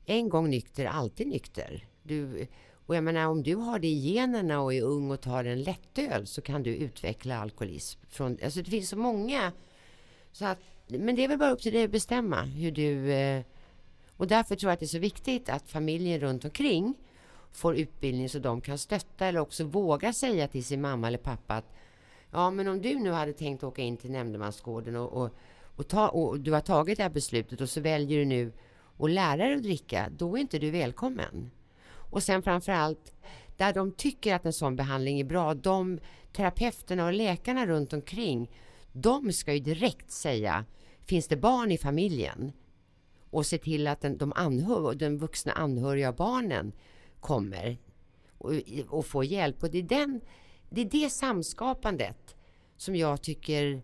S2: en gång nykter, alltid nykter. Du, och jag menar, om du har det i generna och är ung och tar en lättöl så kan du utveckla alkoholism. Från, alltså det finns så många. Så att, men det är väl bara upp till dig att bestämma hur du... Eh, och därför tror jag att det är så viktigt att familjen runt omkring får utbildning så de kan stötta eller också våga säga till sin mamma eller pappa att ja, men om du nu hade tänkt åka in till nämndemansgården och, och, och, ta, och du har tagit det här beslutet och så väljer du nu att lära dig att dricka, då är inte du välkommen. Och sen framför allt, där de tycker att en sån behandling är bra, de terapeuterna och läkarna runt omkring, de ska ju direkt säga, finns det barn i familjen? Och se till att den, de anhör, den vuxna anhöriga barnen kommer och, och får hjälp. Och det är, den, det är det samskapandet som jag tycker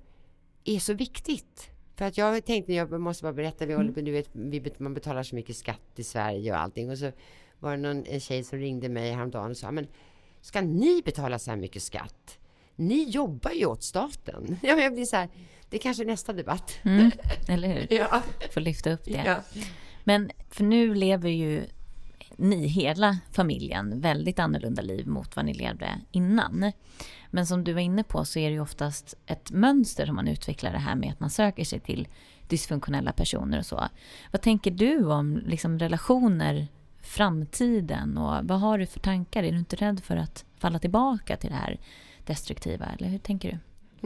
S2: är så viktigt. För att jag tänkte, jag måste bara berätta, vi, håller på, du vet, vi, man betalar så mycket skatt i Sverige och allting. Och så var det någon, en tjej som ringde mig häromdagen och sa, men ska ni betala så här mycket skatt? Ni jobbar ju åt staten. Ja, jag blir så här, det är kanske nästa debatt.
S1: Mm, eller hur?
S2: ja.
S1: Får lyfta upp det.
S2: Ja.
S1: Men för nu lever ju ni, hela familjen, väldigt annorlunda liv mot vad ni levde innan. Men som du var inne på så är det ju oftast ett mönster som man utvecklar det här med att man söker sig till dysfunktionella personer och så. Vad tänker du om liksom, relationer, framtiden och vad har du för tankar? Är du inte rädd för att falla tillbaka till det här destruktiva eller hur tänker du?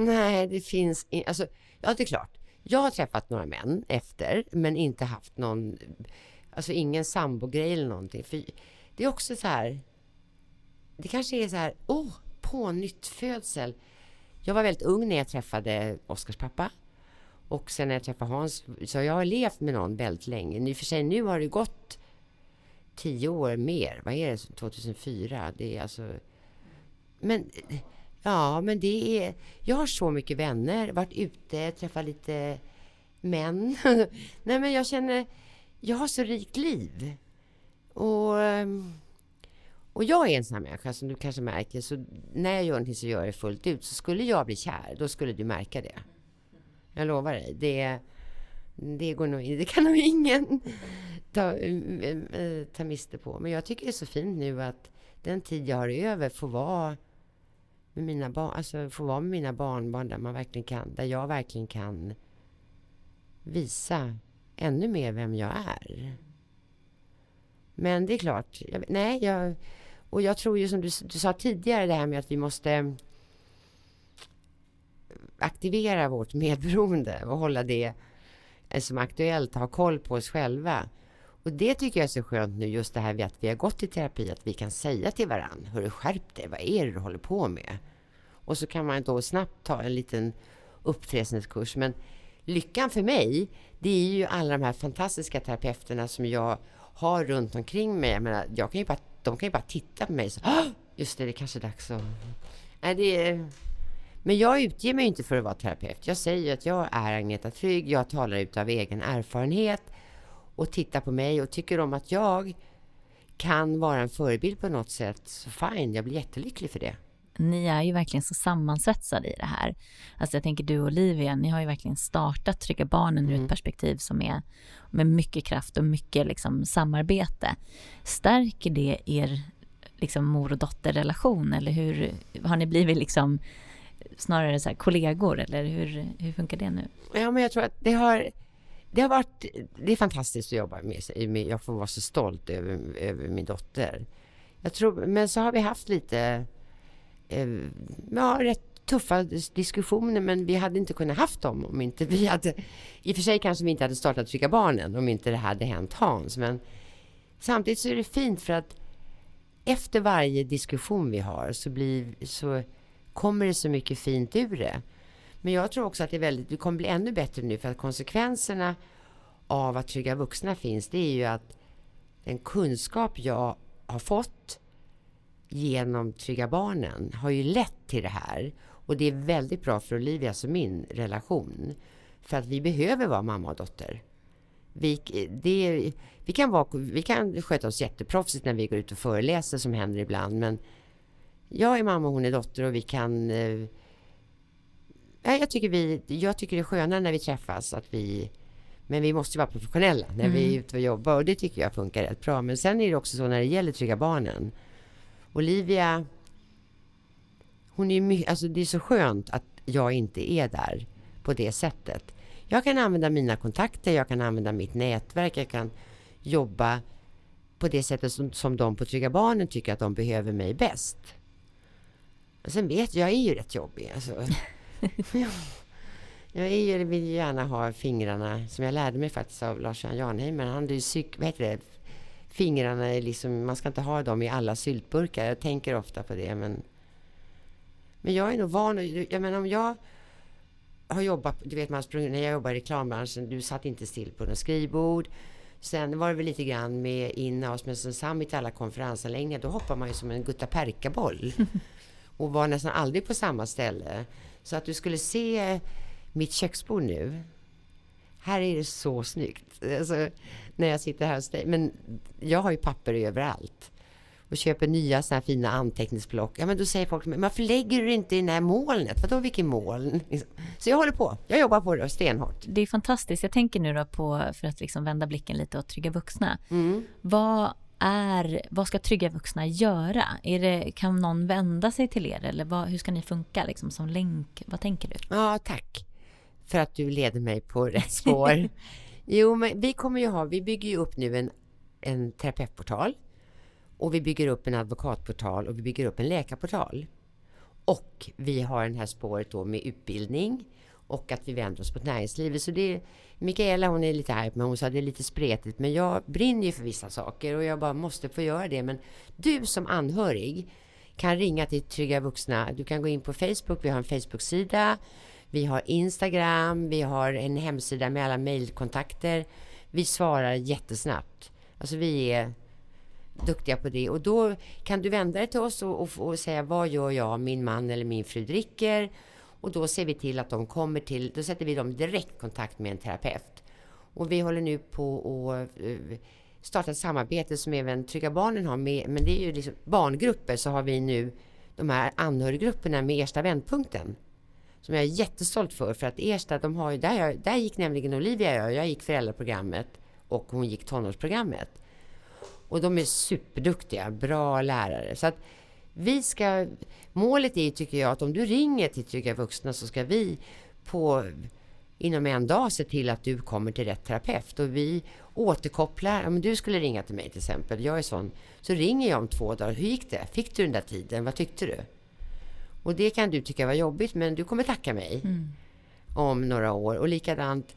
S2: Nej, det finns in, alltså, ja det är klart. Jag har träffat några män efter, men inte haft någon Alltså ingen sambogrej eller någonting. För det är också så här. Det kanske är så här. Åh, oh, pånyttfödsel. Jag var väldigt ung när jag träffade Oskars pappa. Och sen när jag träffade Hans. Så jag har levt med någon väldigt länge. I och för sig nu har det gått tio år mer. Vad är det? 2004? Det är alltså... Men... Ja, men det är... Jag har så mycket vänner. Varit ute, träffat lite män. Nej, men jag känner jag har så rikt liv. Och, ehm, och jag är en sån här människa som du kanske märker, så när jag gör någonting så gör jag det fullt ut. Så skulle jag bli kär, då skulle du märka det. Jag lovar dig. Det, är det, går nog, det kan nog ingen ta, eh, eh, ta miste på. Men jag tycker det är så fint nu att den tid jag har över får vara med mina barn, alltså få vara med mina barnbarn där man verkligen kan, där jag verkligen kan visa ännu mer vem jag är. Men det är klart, jag, nej, jag, och jag tror ju som du, du sa tidigare det här med att vi måste aktivera vårt medberoende och hålla det Eh, som aktuellt, ha koll på oss själva. Och det tycker jag är så skönt nu, just det här med att vi har gått i terapi, att vi kan säga till varandra, hörru skärp dig, vad är det du håller på med? Och så kan man då snabbt ta en liten uppfräsningskurs. Men lyckan för mig, det är ju alla de här fantastiska terapeuterna som jag har runt omkring mig. Jag menar, jag kan ju bara, de kan ju bara titta på mig så just det, det är kanske är dags att... Nej, det är... Men jag utger mig inte för att vara terapeut. Jag säger att jag är Agneta Trygg, jag talar ut av egen erfarenhet och tittar på mig och tycker om att jag kan vara en förebild på något sätt, så fine, jag blir jättelycklig för det
S1: ni är ju verkligen så sammansvetsade i det här. Alltså jag tänker du och Olivia, ni har ju verkligen startat Trygga Barnen ur mm. ett perspektiv som är med mycket kraft och mycket liksom samarbete. Stärker det er liksom mor och dotterrelation eller hur har ni blivit liksom snarare så kollegor eller hur, hur funkar det nu?
S2: Ja, men jag tror att det har det har varit, det är fantastiskt att jobba med, jag får vara så stolt över, över min dotter. Jag tror, men så har vi haft lite eh, ja, rätt tuffa diskussioner men vi hade inte kunnat haft dem om inte vi hade... I och för sig kanske vi inte hade startat Trygga Barnen om inte det hade hänt Hans. Men samtidigt så är det fint för att efter varje diskussion vi har så, blir, så kommer det så mycket fint ur det. Men jag tror också att det, är väldigt, det kommer bli ännu bättre nu för att konsekvenserna av att Trygga Vuxna finns det är ju att den kunskap jag har fått genom Trygga Barnen har ju lett till det här. Och det är väldigt bra för Olivias och min relation. För att vi behöver vara mamma och dotter. Vi, det, vi, kan, vara, vi kan sköta oss jätteproffsigt när vi går ut och föreläser som händer ibland. Men jag är mamma och hon är dotter och vi kan... Eh, jag, tycker vi, jag tycker det är skönare när vi träffas att vi... Men vi måste vara professionella när mm. vi är ute och jobbar och det tycker jag funkar rätt bra. Men sen är det också så när det gäller Trygga Barnen Olivia, hon är mycket, alltså det är så skönt att jag inte är där på det sättet. Jag kan använda mina kontakter, jag kan använda mitt nätverk, jag kan jobba på det sättet som, som de på Trygga Barnen tycker att de behöver mig bäst. Och sen vet jag, jag är ju rätt jobbig. Alltså. jag är ju, vill ju gärna ha fingrarna, som jag lärde mig faktiskt av Lars-Göran Jarnheimer. Han är ju psyk, vad heter det, fingrarna är liksom, man ska inte ha dem i alla syltburkar. Jag tänker ofta på det men men jag är nog van, jag menar om jag har jobbat, du vet man sprungit, när jag jobbade i reklambranschen, du satt inte still på något skrivbord. Sen var det väl lite grann med in-house, men sen Summit, alla konferensanläggningar, då hoppar man ju som en guttaperkaboll. och var nästan aldrig på samma ställe. Så att du skulle se mitt köksbord nu, här är det så snyggt. Alltså, när jag sitter här hos dig. Men jag har ju papper överallt. Och köper nya såna här fina anteckningsblock. Ja men då säger folk, men varför lägger du inte i det här molnet? Vadå vilket moln? Så jag håller på. Jag jobbar på det stenhårt.
S1: Det är fantastiskt. Jag tänker nu då på, för att liksom vända blicken lite åt Trygga Vuxna. Mm. Vad är, vad ska Trygga Vuxna göra? Är det, kan någon vända sig till er eller vad, hur ska ni funka liksom som länk? Vad tänker du?
S2: Ja, tack för att du leder mig på rätt spår. jo, men vi kommer ju ha, vi bygger ju upp nu en, en terapeutportal och vi bygger upp en advokatportal och vi bygger upp en läkarportal. Och vi har det här spåret då med utbildning och att vi vänder oss mot näringslivet. Så det, Mikaela hon är lite arg men hon sa att det är lite spretigt. Men jag brinner ju för vissa saker och jag bara måste få göra det. Men du som anhörig kan ringa till Trygga Vuxna. Du kan gå in på Facebook, vi har en Facebook-sida. Vi har Instagram, vi har en hemsida med alla mejlkontakter. Vi svarar jättesnabbt. Alltså vi är duktiga på det. Och då kan du vända dig till oss och, och, och säga vad gör jag, min man eller min fru dricker? Och då ser vi till att de kommer till, då sätter vi dem direkt kontakt med en terapeut. Och vi håller nu på att eh, starta ett samarbete som även Trygga Barnen har med, men det är ju liksom barngrupper, så har vi nu de här anhöriggrupperna med Ersta vändpunkten som jag är jättestolt för. För att Ersta, de har ju, där, jag, där gick nämligen Olivia och jag, jag gick föräldraprogrammet och hon gick tonårsprogrammet. Och de är superduktiga, bra lärare. Så att vi ska, målet är tycker jag att om du ringer till Trygga Vuxna så ska vi på inom en dag se till att du kommer till rätt terapeut. Och vi återkopplar. Om du skulle ringa till mig till exempel, jag är sån. Så ringer jag om två dagar. Hur gick det? Fick du den där tiden? Vad tyckte du? Och det kan du tycka var jobbigt men du kommer tacka mig mm. om några år. Och likadant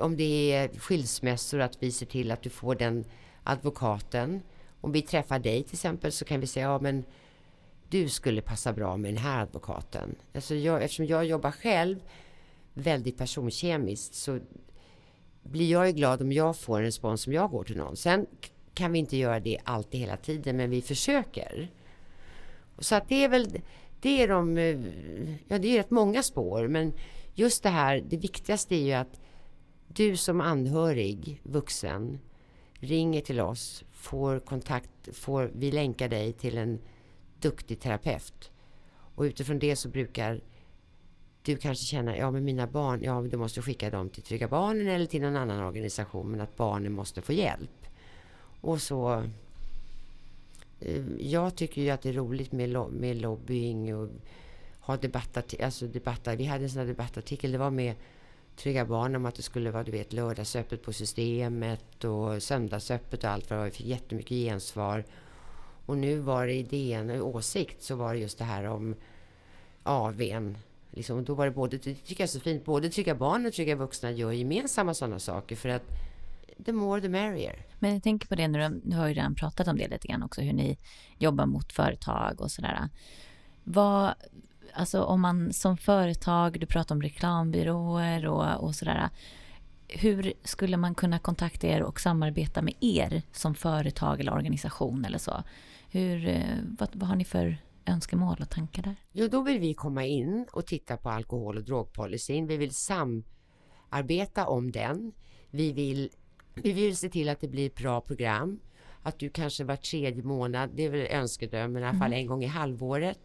S2: om det är skilsmässor, att vi ser till att du får den advokaten. Om vi träffar dig till exempel så kan vi säga, ja men du skulle passa bra med den här advokaten. Alltså jag, eftersom jag jobbar själv väldigt personkemiskt så blir jag ju glad om jag får en respons som jag går till någon. Sen kan vi inte göra det alltid hela tiden, men vi försöker. Så att det är väl, det är de, eh, ja det är rätt många spår, men just det här, det viktigaste är ju att du som anhörig, vuxen, ringer till oss, får kontakt, får, vi länkar dig till en duktig terapeut. Och utifrån det så brukar du kanske känna, ja men mina barn, ja du måste skicka dem till Trygga Barnen eller till någon annan organisation, men att barnen måste få hjälp. Och så... Eh, jag tycker ju att det är roligt med, lo med lobbying och ha debattartiklar. Alltså debattar. Vi hade en sån här debattartikel, det var med Trygga Barn om att det skulle vara du vet, lördagsöppet på Systemet och söndagsöppet och allt vad det var. Vi fick jättemycket gensvar. Och nu var det i DN Åsikt så var det just det här om AWn. Liksom, då var det både, det tycker jag är så fint, både Trygga Barn och Trygga Vuxna gör gemensamma sådana saker för att the more the merrier.
S1: Men jag tänker på det nu, du har ju redan pratat om det lite grann också, hur ni jobbar mot företag och sådär. Vad, alltså om man som företag, du pratar om reklambyråer och, och sådär. Hur skulle man kunna kontakta er och samarbeta med er som företag eller organisation eller så? Hur, eh, vad, vad har ni för önskemål och tankar där?
S2: Jo, då vill vi komma in och titta på alkohol och drogpolicyn. Vi vill samarbeta om den. Vi vill, vi vill se till att det blir bra program. Att du kanske var tredje månad, det är väl önskedrömmen, i alla fall mm. en gång i halvåret,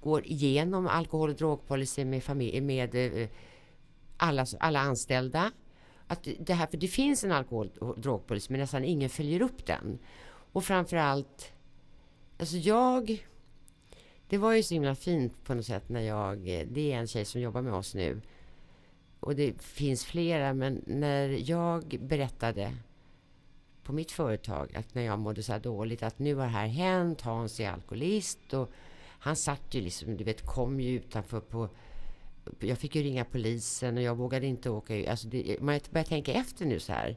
S2: går igenom alkohol och drogpolicy med, familj, med eh, alla, alla anställda. Att det här, för det finns en alkohol och drogpolicy, men nästan ingen följer upp den. Och framför allt, alltså jag det var ju så himla fint på något sätt när jag... Det är en tjej som jobbar med oss nu. Och det finns flera, men när jag berättade på mitt företag att när jag mådde så här dåligt att nu har det här hänt, Hans är alkoholist och han satt ju liksom, du vet, kom ju utanför på... Jag fick ju ringa polisen och jag vågade inte åka ut. Alltså det, man börjar tänka efter nu så här.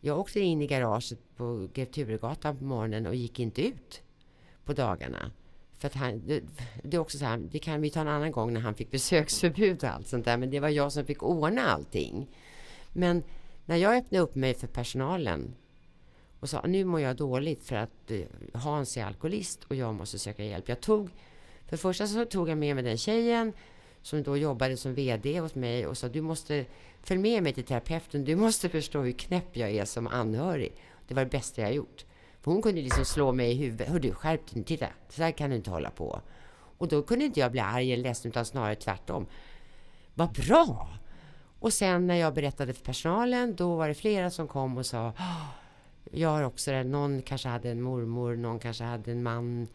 S2: Jag åkte in i garaget på Grev Turegatan på morgonen och gick inte ut på dagarna. För att han, det, det, är också så här, det kan vi ta en annan gång när han fick besöksförbud och allt sånt där. Men det var jag som fick ordna allting. Men när jag öppnade upp mig för personalen och sa nu mår jag dåligt för att eh, Hans är alkoholist och jag måste söka hjälp. Jag tog, för det första så tog jag med mig den tjejen som då jobbade som VD hos mig och sa du måste följa med mig till terapeuten. Du måste förstå hur knäpp jag är som anhörig. Det var det bästa jag gjort. För hon kunde liksom slå mig i huvudet. Hör du, skärp dig Titta, så här kan du inte hålla på. Och då kunde inte jag bli arg eller ledsen, utan snarare tvärtom. Vad bra! Och sen när jag berättade för personalen, då var det flera som kom och sa jag har också det. Någon kanske hade en mormor, någon kanske hade en man.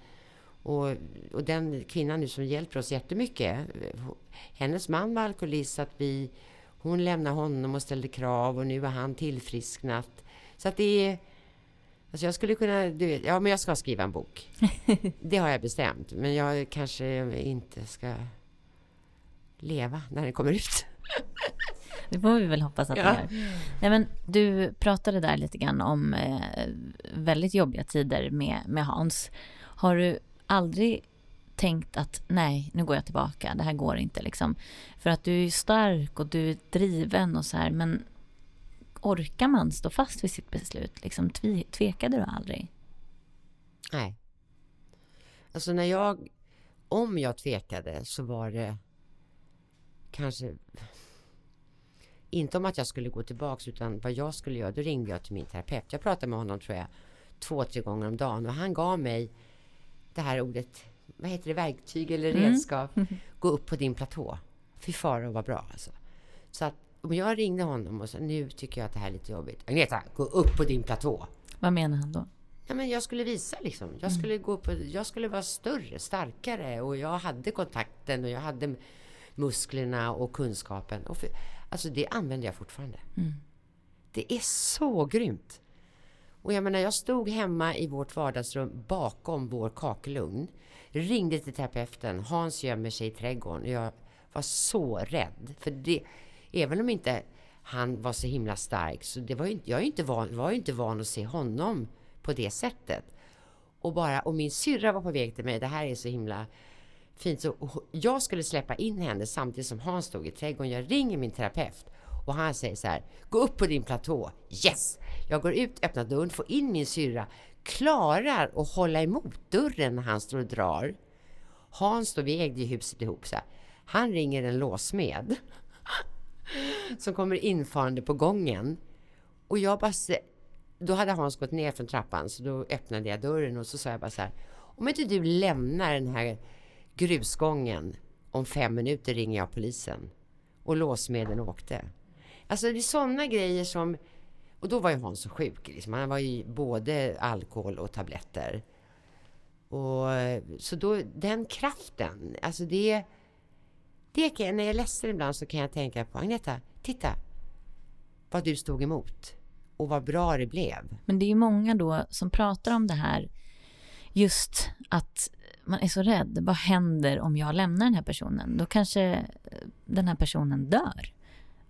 S2: Och, och den kvinnan nu som hjälper oss jättemycket, hennes man var alkoholist, så att vi, hon lämnade honom och ställde krav och nu har han tillfrisknat. Så att det är Alltså jag skulle kunna, du vet, ja men jag ska skriva en bok. Det har jag bestämt. Men jag kanske inte ska leva när den kommer ut.
S1: Det får vi väl hoppas att ja. gör. Nej, men du pratade där lite grann om eh, väldigt jobbiga tider med, med Hans. Har du aldrig tänkt att nej, nu går jag tillbaka, det här går inte liksom. För att du är stark och du är driven och så här, men orkar man stå fast vid sitt beslut? Liksom, tvekade du aldrig?
S2: Nej. Alltså när jag, om jag tvekade så var det kanske inte om att jag skulle gå tillbaks utan vad jag skulle göra. Då ringde jag till min terapeut. Jag pratade med honom tror jag två, tre gånger om dagen och han gav mig det här ordet, vad heter det, verktyg eller mm. redskap. Mm. Gå upp på din platå. Fy fara vad bra alltså. Så att om jag ringde honom och sa nu tycker jag att det här är lite jobbigt. Agneta, gå upp på din platå.
S1: Vad menar han då?
S2: Ja, men jag skulle visa liksom. Jag mm. skulle, gå på, jag skulle vara större, starkare och jag hade kontakten och jag hade musklerna och kunskapen. Och för, alltså det använder jag fortfarande. Mm. Det är så grymt. Och jag menar, jag stod hemma i vårt vardagsrum bakom vår kakelugn. Ringde till terapeuten. Hans gömmer sig i trädgården. Och jag var så rädd. För det, även om inte han var så himla stark. Så det var ju, jag är inte van, var ju inte van att se honom på det sättet. Och, bara, och min syrra var på väg till mig. Det här är så himla fint. Så jag skulle släppa in henne samtidigt som Hans stod i trädgården. Jag ringer min terapeut och han säger så här. Gå upp på din platå. Yes! Jag går ut, öppnar dörren, får in min syrra. Klarar att hålla emot dörren när han står och drar. Hans då, vi ägde ju huset ihop så här. Han ringer en låsmed som kommer infarande på gången. Och jag bara... Då hade Hans gått ner från trappan så då öppnade jag dörren och så sa jag bara så här. Om inte du lämnar den här grusgången om fem minuter ringer jag polisen. Och låsmeden åkte. Alltså det är sådana grejer som... Och då var ju Hans så sjuk. Liksom. Han var ju både alkohol och tabletter. Och, så då, den kraften, alltså det det kan, när jag är ledsen ibland så kan jag tänka på Agneta, titta vad du stod emot och vad bra det blev.
S1: Men det är ju många då som pratar om det här just att man är så rädd. Vad händer om jag lämnar den här personen? Då kanske eh, den här personen dör.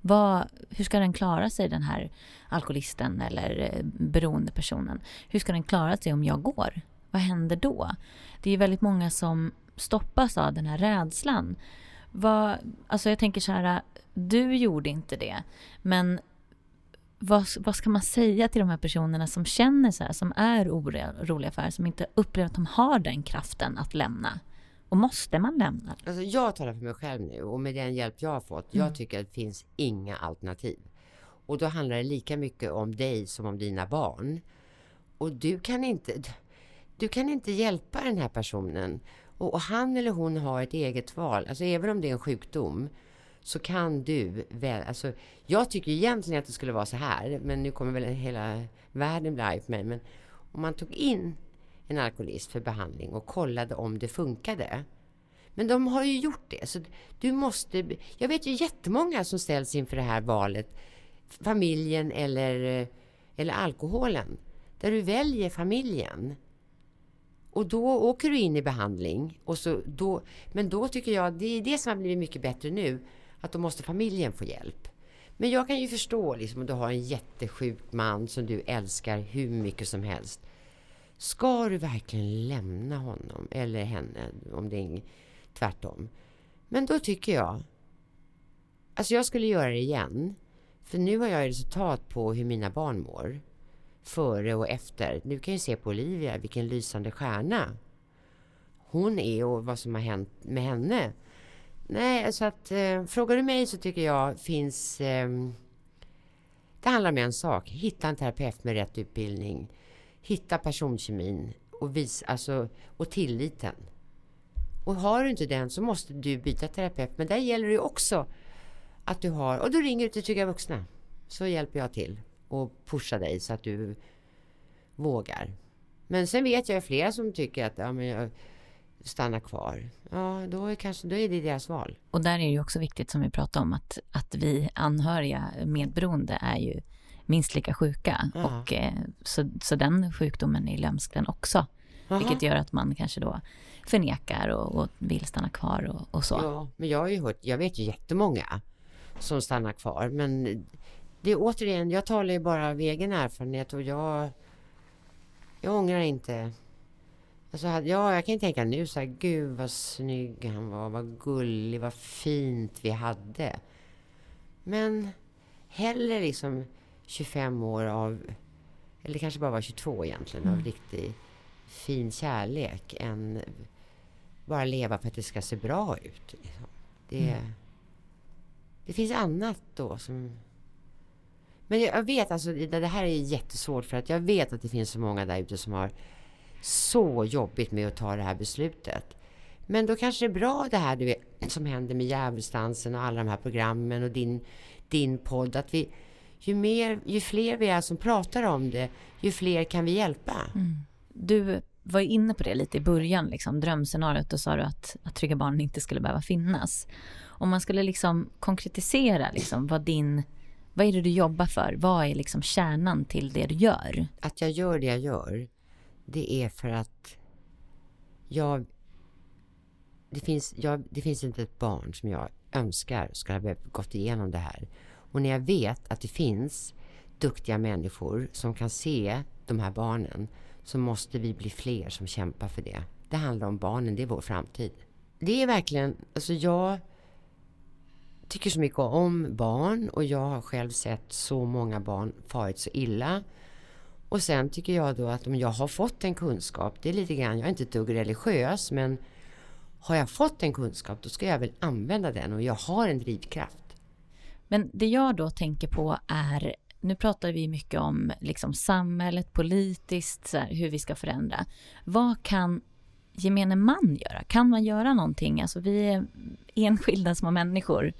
S1: Vad, hur ska den klara sig, den här alkoholisten eller eh, beroendepersonen? Hur ska den klara sig om jag går? Vad händer då? Det är väldigt många som stoppas av den här rädslan. Vad, alltså jag tänker så här, du gjorde inte det, men vad, vad ska man säga till de här personerna som känner så här, som är oroliga för som inte upplever att de har den kraften att lämna? Och måste man lämna?
S2: Alltså jag talar för mig själv nu och med den hjälp jag har fått. Mm. Jag tycker att det finns inga alternativ. Och då handlar det lika mycket om dig som om dina barn. Och du kan inte, du kan inte hjälpa den här personen. Och, och han eller hon har ett eget val. Alltså även om det är en sjukdom så kan du väl, alltså jag tycker egentligen att det skulle vara så här, men nu kommer väl hela världen bli arg på mig, men om man tog in en alkoholist för behandling och kollade om det funkade. Men de har ju gjort det, så du måste, jag vet ju jättemånga som ställs inför det här valet, familjen eller, eh, eller alkoholen, där du väljer familjen. Och då åker du in i behandling. Och så då, men då tycker jag, det är det som har blivit mycket bättre nu, att då måste familjen få hjälp. Men jag kan ju förstå liksom, om du har en jättesjuk man som du älskar hur mycket som helst. Ska du verkligen lämna honom eller henne, om det är tvärtom? Men då tycker jag, alltså jag skulle göra det igen. För nu har jag resultat på hur mina barn mår. Före och efter. Du kan ju se på Olivia, vilken lysande stjärna hon är och vad som har hänt med henne. Nej, så att eh, frågar du mig så tycker jag finns... Eh, det handlar om en sak. Hitta en terapeut med rätt utbildning. Hitta personkemin och, vis, alltså, och tilliten. Och har du inte den så måste du byta terapeut. Men där gäller det också att du har... Och då ringer du till Trygga Vuxna. Så hjälper jag till och pushar dig så att du vågar. Men sen vet jag flera som tycker att ja, men jag, stanna kvar, ja då är, kanske, då är det deras val.
S1: Och där är det ju också viktigt som vi pratade om att, att vi anhöriga medberoende är ju minst lika sjuka. Ja. Och, eh, så, så den sjukdomen är lömsk den också. Aha. Vilket gör att man kanske då förnekar och, och vill stanna kvar och, och, så.
S2: Ja, men jag har ju hört, jag vet ju jättemånga som stannar kvar. Men det är återigen, jag talar ju bara av egen erfarenhet och jag, jag ångrar inte Alltså, ja, jag kan tänka nu så här, gud vad snygg han var, vad gullig, vad fint vi hade. Men hellre liksom 25 år av, eller kanske bara var 22 egentligen, mm. av riktig fin kärlek än bara leva för att det ska se bra ut. Liksom. Det, mm. det finns annat då som... Men jag vet alltså, det här är jättesvårt för att jag vet att det finns så många där ute som har så jobbigt med att ta det här beslutet. Men då kanske det är bra det här du vet, som händer med Djävulsdansen och alla de här programmen och din, din podd. Att vi, ju, mer, ju fler vi är som pratar om det, ju fler kan vi hjälpa. Mm.
S1: Du var ju inne på det lite i början, liksom, drömscenariot. Då sa du att, att Trygga Barnen inte skulle behöva finnas. Om man skulle liksom konkretisera liksom, vad din... Vad är det du jobbar för? Vad är liksom kärnan till det du gör?
S2: Att jag gör det jag gör, det är för att jag... Det finns, jag, det finns inte ett barn som jag önskar ska ha gått igenom det här. Och när jag vet att det finns duktiga människor som kan se de här barnen så måste vi bli fler som kämpar för det. Det handlar om barnen, det är vår framtid. Det är verkligen, alltså jag tycker så mycket om barn och jag har själv sett så många barn farit så illa. Och sen tycker jag då att om jag har fått en kunskap, det är lite grann, jag är inte ett dugg religiös, men har jag fått en kunskap då ska jag väl använda den och jag har en drivkraft.
S1: Men det jag då tänker på är, nu pratar vi mycket om liksom samhället, politiskt, här, hur vi ska förändra. Vad kan gemene man göra? Kan man göra någonting? Alltså vi är enskilda små människor.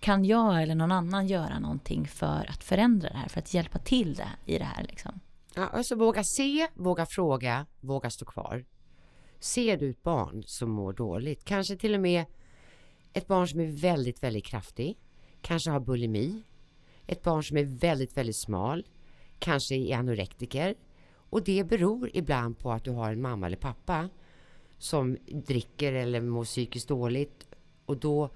S1: Kan jag eller någon annan göra någonting för att förändra det här, för att hjälpa till det, i det här? Liksom?
S2: Ja, alltså våga se, våga fråga, våga stå kvar. Ser du ett barn som mår dåligt, kanske till och med ett barn som är väldigt, väldigt kraftig, kanske har bulimi, ett barn som är väldigt, väldigt smal, kanske är anorektiker och det beror ibland på att du har en mamma eller pappa som dricker eller mår psykiskt dåligt och då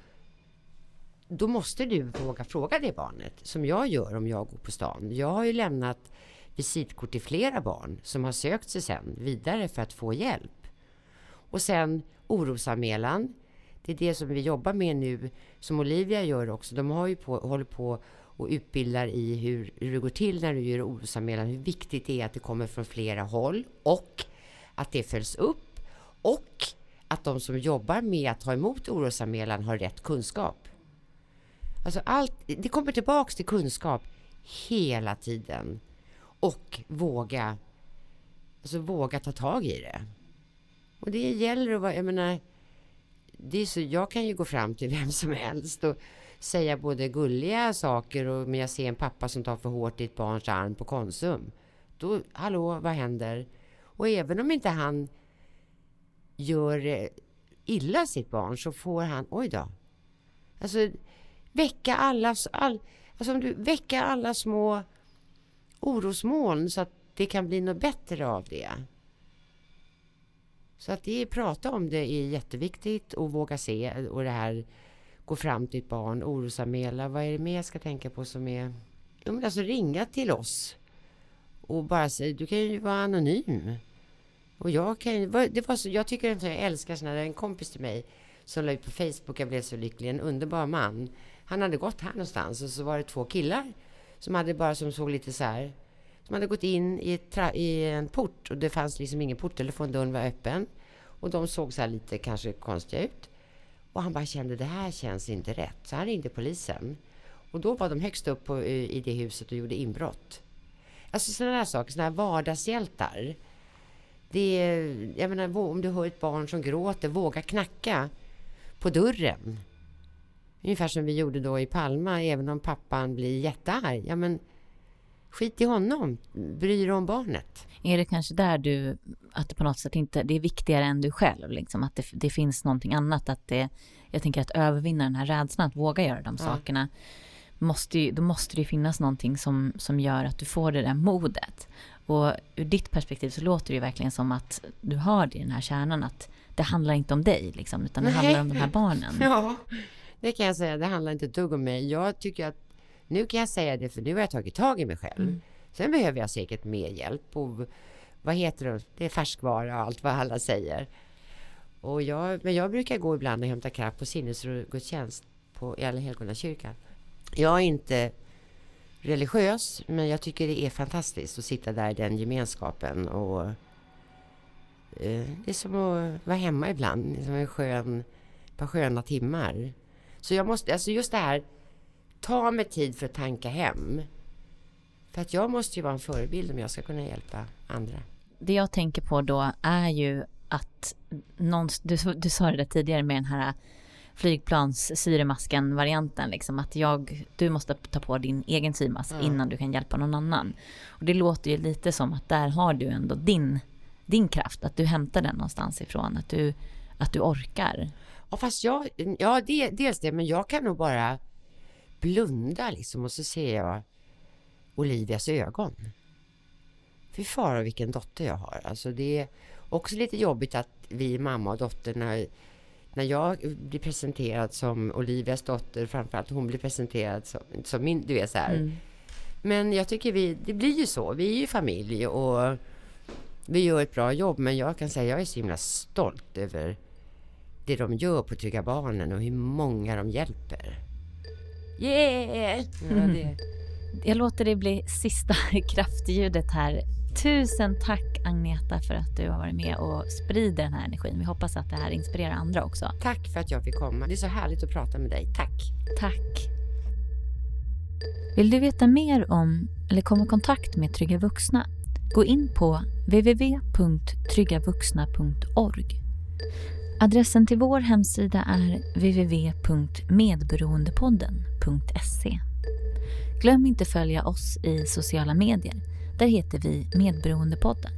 S2: då måste du våga fråga det barnet, som jag gör om jag går på stan. Jag har ju lämnat visitkort till flera barn som har sökt sig sen vidare för att få hjälp. Och sen orosanmälan. Det är det som vi jobbar med nu, som Olivia gör också. De har ju på, håller på och utbildar i hur, hur det går till när du gör orosanmälan, hur viktigt det är att det kommer från flera håll och att det följs upp och att de som jobbar med att ta emot orosanmälan har rätt kunskap. Alltså allt, det kommer tillbaks till kunskap hela tiden. Och våga, alltså våga ta tag i det. Och det gäller att vara, jag menar, det är så, jag kan ju gå fram till vem som helst och säga både gulliga saker och men jag ser en pappa som tar för hårt i ett barns arm på Konsum. Då, hallå, vad händer? Och även om inte han gör eh, illa sitt barn så får han, oj då. Alltså, väcka alla, all, alltså om du väcker alla små orosmoln så att det kan bli något bättre av det. Så att det, prata om det är jätteviktigt och våga se och det här gå fram till ett barn, orosanmäla. Vad är det mer jag ska tänka på som är... Ja, men alltså ringa till oss och bara säga, du kan ju vara anonym. Och jag kan det var så, jag tycker att jag älskar sådana, en kompis till mig som la ut på Facebook, jag blev så lycklig, en underbar man. Han hade gått här någonstans och så var det två killar som hade bara som såg lite så här som hade gått in i, i, en port och det fanns liksom ingen porttelefon, dörren var öppen. Och de såg så här lite kanske konstiga ut. Och han bara kände det här känns inte rätt. Så han ringde polisen. Och då var de högst upp på, eh, i det huset och gjorde inbrott. Alltså sådana där saker, sådana här vardagshjältar. Det är, jag menar, om du hör ett barn som gråter, våga knacka på dörren. Ungefär som vi gjorde då i Palma, även om pappan blir jättearg. Ja, men skit i honom. Bry dig om barnet.
S1: Är det kanske där du, att det på något sätt inte, det är viktigare än du själv, liksom, att det, det finns någonting annat, att det, jag tänker att övervinna den här rädslan, att våga göra de ja. sakerna, måste ju, då måste det finnas någonting som, som gör att du får det där modet. Och ur ditt perspektiv så låter det ju verkligen som att du har det i den här kärnan, att det handlar inte om dig, liksom, utan det Nej. handlar om de här barnen.
S2: Ja, det kan jag säga. Det handlar inte ett dugg om mig. Jag tycker att nu kan jag säga det för nu har jag tagit tag i mig själv. Mm. Sen behöver jag säkert mer hjälp. Och vad heter det? Det är färskvara och allt vad alla säger. Och jag, men jag brukar gå ibland och hämta kraft på sinnesgudstjänst på, i Allhelgonakyrkan. Jag är inte religiös, men jag tycker det är fantastiskt att sitta där i den gemenskapen. Och, eh, det är som att vara hemma ibland, som en skön, ett par sköna timmar. Så jag måste, alltså just det här, ta mig tid för att tanka hem. För att jag måste ju vara en förebild om jag ska kunna hjälpa andra.
S1: Det jag tänker på då är ju att någon, du, du sa det där tidigare med den här flygplans syremasken varianten liksom att jag, du måste ta på din egen syremask mm. innan du kan hjälpa någon annan. Och det låter ju lite som att där har du ändå din, din kraft, att du hämtar den någonstans ifrån, att du, att du orkar.
S2: Ja fast jag, ja det, dels det, men jag kan nog bara blunda liksom och så ser jag Olivias ögon. Fy fara vilken dotter jag har. Alltså det är också lite jobbigt att vi mamma och dotter när, när jag blir presenterad som Olivias dotter, framförallt hon blir presenterad som, som min, du vet så här. Mm. Men jag tycker vi, det blir ju så, vi är ju familj och vi gör ett bra jobb, men jag kan säga jag är så himla stolt över det de gör på Trygga Barnen och hur många de hjälper. Yeah! Ja,
S1: det. Jag låter det bli sista kraftljudet här. Tusen tack Agneta för att du har varit med och sprider den här energin. Vi hoppas att det här inspirerar andra också.
S2: Tack för att jag fick komma. Det är så härligt att prata med dig. Tack.
S1: Tack. Vill du veta mer om eller komma i kontakt med Trygga Vuxna? Gå in på www.tryggavuxna.org. Adressen till vår hemsida är www.medberoendepodden.se. Glöm inte följa oss i sociala medier. Där heter vi Medberoendepodden.